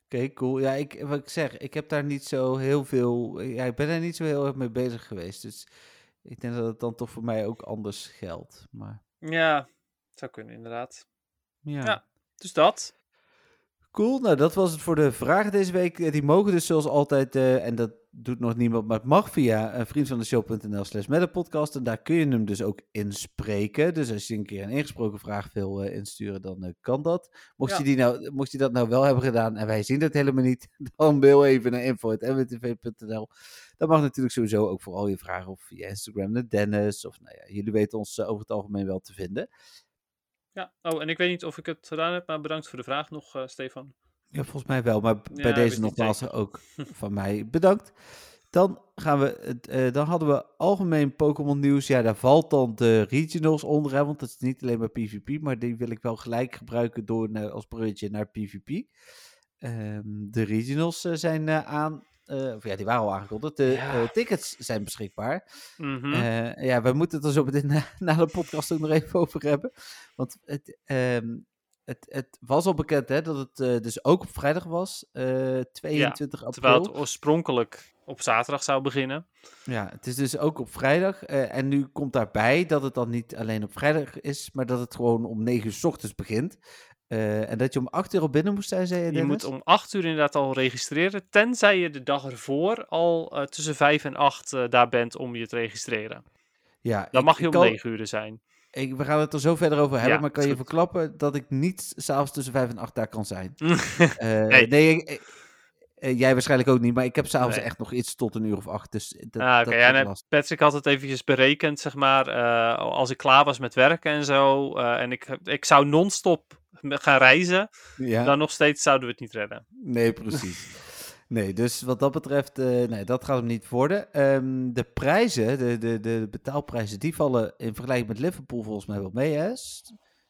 Oké, cool. Ja, ik, wat ik zeg, ik heb daar niet zo heel veel. Ja, ik ben er niet zo heel erg mee bezig geweest. Dus ik denk dat het dan toch voor mij ook anders geldt. Maar Ja, zou kunnen inderdaad. ja. Ja. Dus dat. Cool, nou dat was het voor de vragen deze week. Eh, Die mogen dus zoals altijd, eh, en dat doet nog niemand, maar het mag via uh, vriendvandeshow.nl slash podcast. En daar kun je hem dus ook inspreken. Dus als je een keer een ingesproken vraag wil insturen, dan kan dat. Mocht, Ja. je die nou, mocht je dat nou wel hebben gedaan en wij zien dat helemaal niet, dan mail even naar info.mwtv.nl. Dat mag natuurlijk sowieso ook voor al je vragen of via Instagram naar Dennis. Of nou ja, jullie weten ons over het algemeen wel te vinden. Ja, oh, en ik weet niet of ik het gedaan heb, maar bedankt voor de vraag nog, eh, Stefan. Ja, volgens mij wel, maar Ja, bij deze nogmaals ook van mij bedankt. Dan, gaan we, eh, dan hadden we algemeen Pokémon nieuws. Ja, daar valt dan de regionals onder, hè, want het is niet alleen maar PvP, maar die wil ik wel gelijk gebruiken door naar, als bruggetje naar PvP. Ehm, de regionals eh, zijn eh, aan, eh, of ja, die waren al aangekondigd. De Ja. eh, tickets zijn beschikbaar. Mhm. Eh, ja, we moeten het er zo meteen na, na de podcast ook nog even over hebben. Want het, ehm, het, het was al bekend hè, dat het dus ook op vrijdag was, eh 22 april. Terwijl het oorspronkelijk op zaterdag zou beginnen. Ja, het is dus ook op vrijdag. en nu komt daarbij dat het dan niet alleen op vrijdag is, maar dat het gewoon om 9 uur 's ochtends begint. Eh, en dat je om 8 uur al binnen moest zijn, zei je, Je moet om 8 uur inderdaad al registreren, tenzij je de dag ervoor al eh, tussen 5 en 8 eh, daar bent om je te registreren. ja, Dan ik- mag je om kan- 9 uur zijn. Ik, we gaan het er zo verder over hebben, Ja, maar kan je goed. verklappen dat ik niet s'avonds tussen 5 en 8 daar kan zijn? Nee. nee, ik- jij waarschijnlijk ook niet, maar ik heb s'avonds Nee. echt nog iets tot een uur of acht. Dus dat, Ah, Oké, dat ja, nee. Patrick had het eventjes berekend, zeg maar, als ik klaar was met werken en zo, en ik, ik zou non-stop gaan reizen, Ja, dan nog steeds zouden we het niet redden. nee, precies. Nee, dus wat dat betreft, eh, nee, dat gaat hem niet worden. Ehm, de prijzen, de, de, de betaalprijzen, die vallen in vergelijking met Liverpool volgens mij wel mee, hè? Een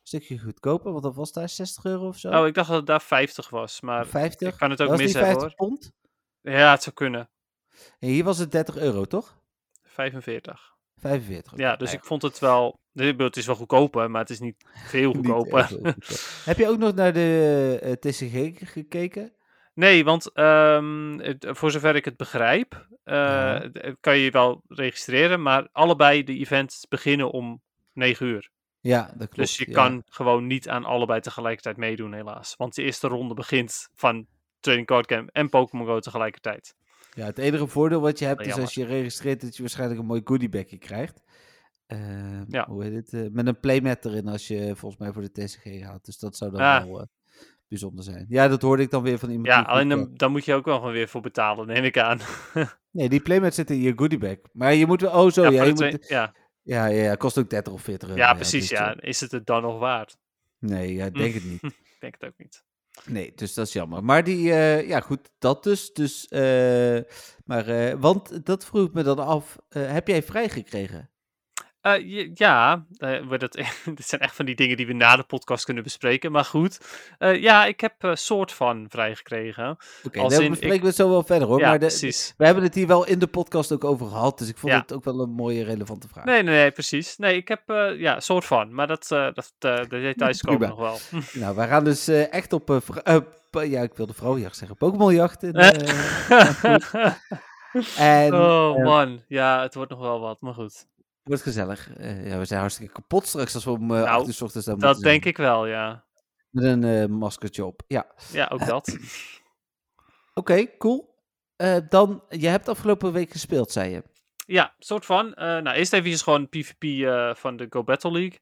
stukje goedkoper, want dat was daar 60 euro of zo? Oh, ik dacht dat het daar 50 was, maar 50? ik kan het ook was het mis niet hebben 50 hoor. pond? Ja, het zou kunnen. En hier was het 30 euro, toch? 45. 45. Ja, dus nou ik vond het wel. Het is wel goedkoper, maar het is niet veel Niet goedkoper. Heb je ook nog naar de eh, TCG gekeken? Nee, want ehm, het- voor zover ik het begrijp, eh, Ja. kan je je wel registreren, maar allebei de events beginnen om 9 uur. Ja, dat klopt. dus je ja. kan gewoon niet aan allebei tegelijkertijd meedoen, helaas. Want de eerste ronde begint van Trading Card Game en Pokémon Go tegelijkertijd. Ja, het enige voordeel wat je hebt is als je registreert dat je waarschijnlijk een mooi goodiebagje krijgt. Ehm, Ja. Hoe heet het? eh, met een playmat erin als je volgens mij voor de TCG gaat. Dus dat zou dan Ah. wel eh, bijzonder zijn. Ja, dat hoorde ik dan weer van iemand. Ja, alleen eh, dan, dan moet je ook wel gewoon weer voor betalen, neem ik aan. Nee, die playmat zit in je goodiebag. Maar je moet wel... Oh zo, ja, ja, je moet, ja. ja, ja, ja, kost ook 30 of 40 euro. ja, precies. dus, Ja. Is het het dan nog waard? nee, ja, ik denk het niet. Ik denk het ook niet. Nee, dus dat is jammer. Maar die, eh, ja goed, dat dus. dus eh, maar, eh, want dat vroeg me dan af. heb jij vrijgekregen? Eh, ja, maar dat, dit zijn echt van die dingen die we na de podcast kunnen bespreken. Maar goed, Eh, ja, ik heb een soort van vrijgekregen. Oké, daar in, bespreken ik- we het zo wel verder hoor. ja, maar de, precies. we hebben het hier wel in de podcast ook over gehad. Dus ik vond Ja. het ook wel een mooie, relevante vraag. Nee, nee, nee, precies. Nee, ik heb, ja, soort van. Maar dat, dat, de details komen nog wel. Nou, wij gaan dus echt op... ja, ik wilde vrouwenjacht zeggen. Pokémonjacht. in, en oh man, ja, het wordt nog wel wat, maar goed. Wordt gezellig. Eh, ja, we zijn hartstikke kapot straks als we om eh Nou, 8 uur 's ochtends Dat moeten denk zijn. ik wel, ja. Met een eh maskertje op. Ja. Ja, ook dat. Oké, cool. Dan, je hebt afgelopen week gespeeld, zei je. Ja, soort van. Nou, eerst even gewoon PvP van de Go Battle League.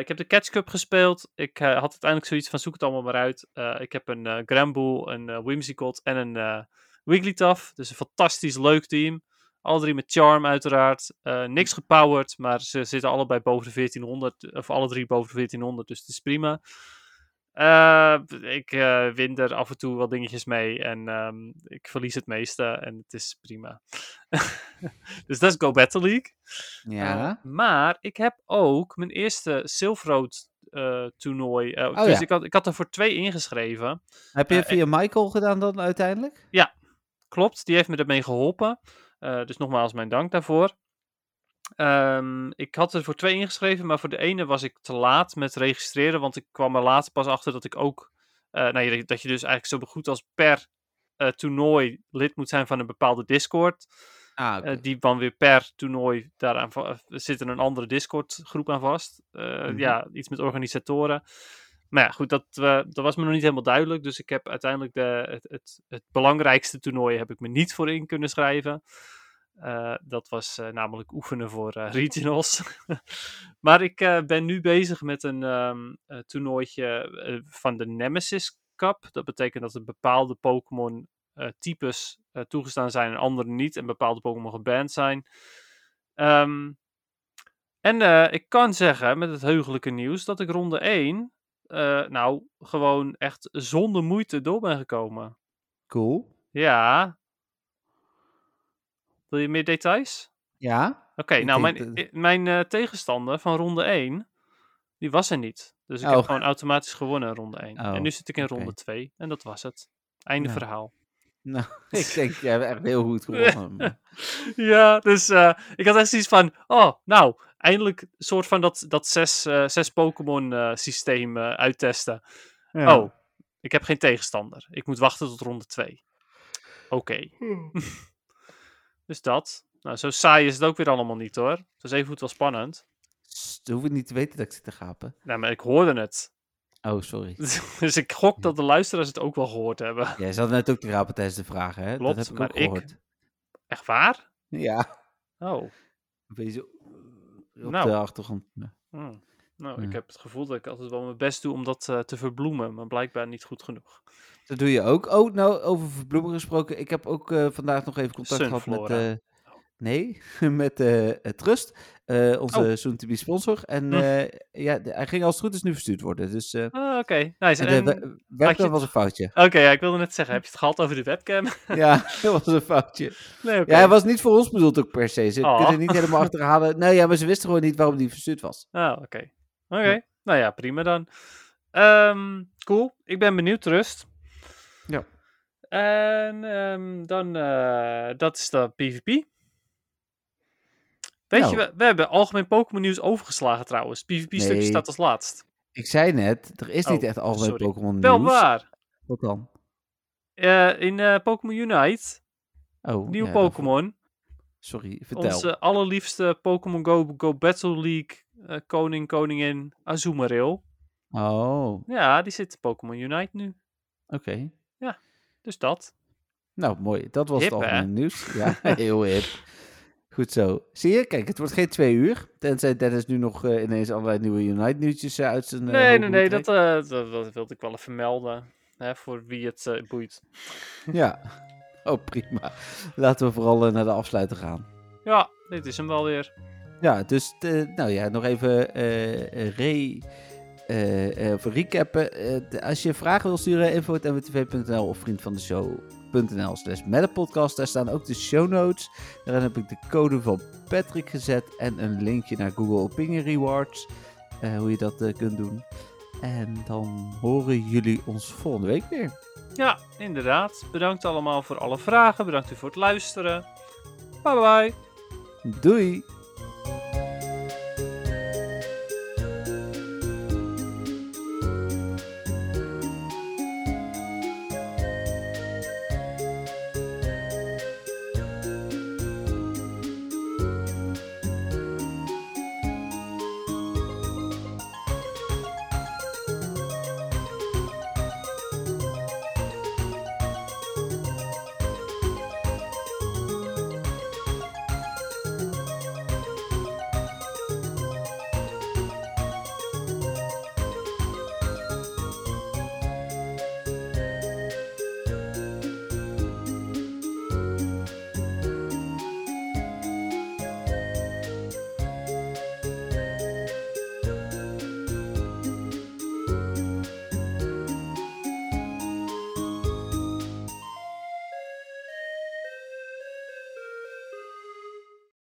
Ik heb de Catch Cup gespeeld. Ik had uiteindelijk zoiets van zoek het allemaal maar uit. Ik heb een Granbull, een Whimsicott en een Wigglytuff. Dus een fantastisch leuk team. Alle drie met Charm uiteraard. Eh, niks gepowered, maar ze zitten allebei boven de 1400. Of alle drie boven de 1400, dus het is prima. Eh, ik eh, win er af en toe wat dingetjes mee en ehm, ik verlies het meeste en het is prima. dus dat is Go Battle League. Ja. Eh, maar ik heb ook mijn eerste Silverroad eh, toernooi. Oh, dus ja. ik, had, ik had er voor twee ingeschreven. heb je via Michael gedaan dan uiteindelijk? Klopt, die heeft me ermee geholpen. Eh, dus nogmaals mijn dank daarvoor. Ehm, ik had er voor twee ingeschreven, maar voor de ene was ik te laat met registreren. Want ik kwam er later pas achter dat ik ook. nou, dat je dus eigenlijk zo goed als per eh, toernooi lid moet zijn van een bepaalde Discord. Ah, die dan weer per toernooi daaraan zit er een andere Discord groep aan vast. Mhm. Ja, iets met organisatoren. Maar ja, goed, dat, eh, dat was me nog niet helemaal duidelijk. Dus ik heb uiteindelijk de, het, het, belangrijkste toernooi heb ik me niet voor in kunnen schrijven. Eh, dat was eh, namelijk oefenen voor regionals. maar ik ben nu bezig met een eh, toernooitje van de Nemesis Cup. Dat betekent dat er bepaalde Pokémon types toegestaan zijn en andere niet. En bepaalde Pokémon geband zijn. Ehm, en ik kan zeggen met het heugelijke nieuws dat ik ronde 1 eh, nou gewoon echt zonder moeite door ben gekomen. Cool. Ja. Wil je meer details? Ja? Oké, nou, mijn, mijn eh, tegenstander van ronde 1, die was er niet. Dus ik heb Oh. gewoon automatisch gewonnen in ronde 1. en Oh, nu zit ik in ronde 2 en dat was het. Einde verhaal. Nou, ik denk, jij hebt echt heel goed gewonnen. ja, dus eh, ik had echt zoiets van, oh, nou, eindelijk een soort van dat, dat zes, eh, zes Pokémon eh, systeem eh, uittesten. Ja. Oh, ik heb geen tegenstander. Ik moet wachten tot ronde 2. Oké. dus dat. Nou, zo saai is het ook weer allemaal niet hoor. Het is even goed wel spannend. Sst, hoef ik niet te weten dat ik zit te gapen. Nou, maar ik hoorde het. Oh, sorry. dus ik gok dat de luisteraars het ook wel gehoord hebben. Jij zat net ook te gapen tijdens de vragen, hè? Klopt, dat heb ik maar ook ik-. Echt waar? Ja. Oh. Een beetje op Nou. de achtergrond. Ja. hm. Nou, ik Ja. heb het gevoel dat ik altijd wel mijn best doe om dat eh, te verbloemen, maar blijkbaar niet goed genoeg. Dat doe je ook. Oh, nou, over verbloemen gesproken. Ik heb ook eh, vandaag nog even contact gehad met... nee, met eh Trust, eh, onze Oh. soon-to-be sponsor. En Hm. ja, hij ging als het goed is nu verstuurd worden. Dus Ah, Oké, nice. en de webcam je was een foutje. Oké, ja, ik wilde net zeggen, heb je het gehad over de webcam? ja, dat was een foutje. nee. Ja, hij was niet voor ons bedoeld ook per se. Ze Oh. kunnen niet helemaal achterhalen. Nee, ja, maar ze wisten gewoon niet waarom die verstuurd was. Ah, oké. Oké, Ja. nou ja, prima dan. Ehm, cool, ik ben benieuwd, Rust. Ja. En ehm, dan, eh, dat is de PvP. Weet Nou. je, we, we hebben algemeen Pokémon nieuws overgeslagen trouwens. PvP-stukje Nee. staat als laatst. Ik zei net, er is niet Oh, echt algemeen. Pokémon Wel nieuws. waar. Wat dan? Eh, in eh, Pokémon Unite, Oh, nieuwe ja, daarvoor- Pokémon. Sorry, vertel. Onze allerliefste Pokémon Go, Go Battle League eh, koning, koningin Azumarill. Oh, oké. Ja, die zit in Pokémon Unite nu. Dus dat. Nou, mooi. Dat was Hip, het hè? algemene nieuws. Ja, heel hip. Goed zo. Zie je? Kijk, het wordt geen twee uur. Tenzij Dennis nu nog eh, ineens allerlei nieuwe Unite nieuwtjes eh, uit zijn... eh, Nee, nee, nee, dat, dat, dat wilde ik wel even melden. Hè, voor wie het boeit. Ja. Oh, prima. Laten we vooral naar de afsluiter gaan. Ja, dit is hem wel weer. Ja, dus nou ja, nog even re, voor recappen. Als je vragen wil sturen, info.mwtv.nl of vriend van de show.nl slash podcast. Daar staan ook de show notes. Daarin heb ik de code van Patrick gezet en een linkje naar Google Opinion Rewards. eh, hoe je dat eh, kunt doen. En dan horen jullie ons volgende week weer. Ja, inderdaad. Bedankt allemaal voor alle vragen. Bedankt u voor het luisteren. Bye bye. Doei!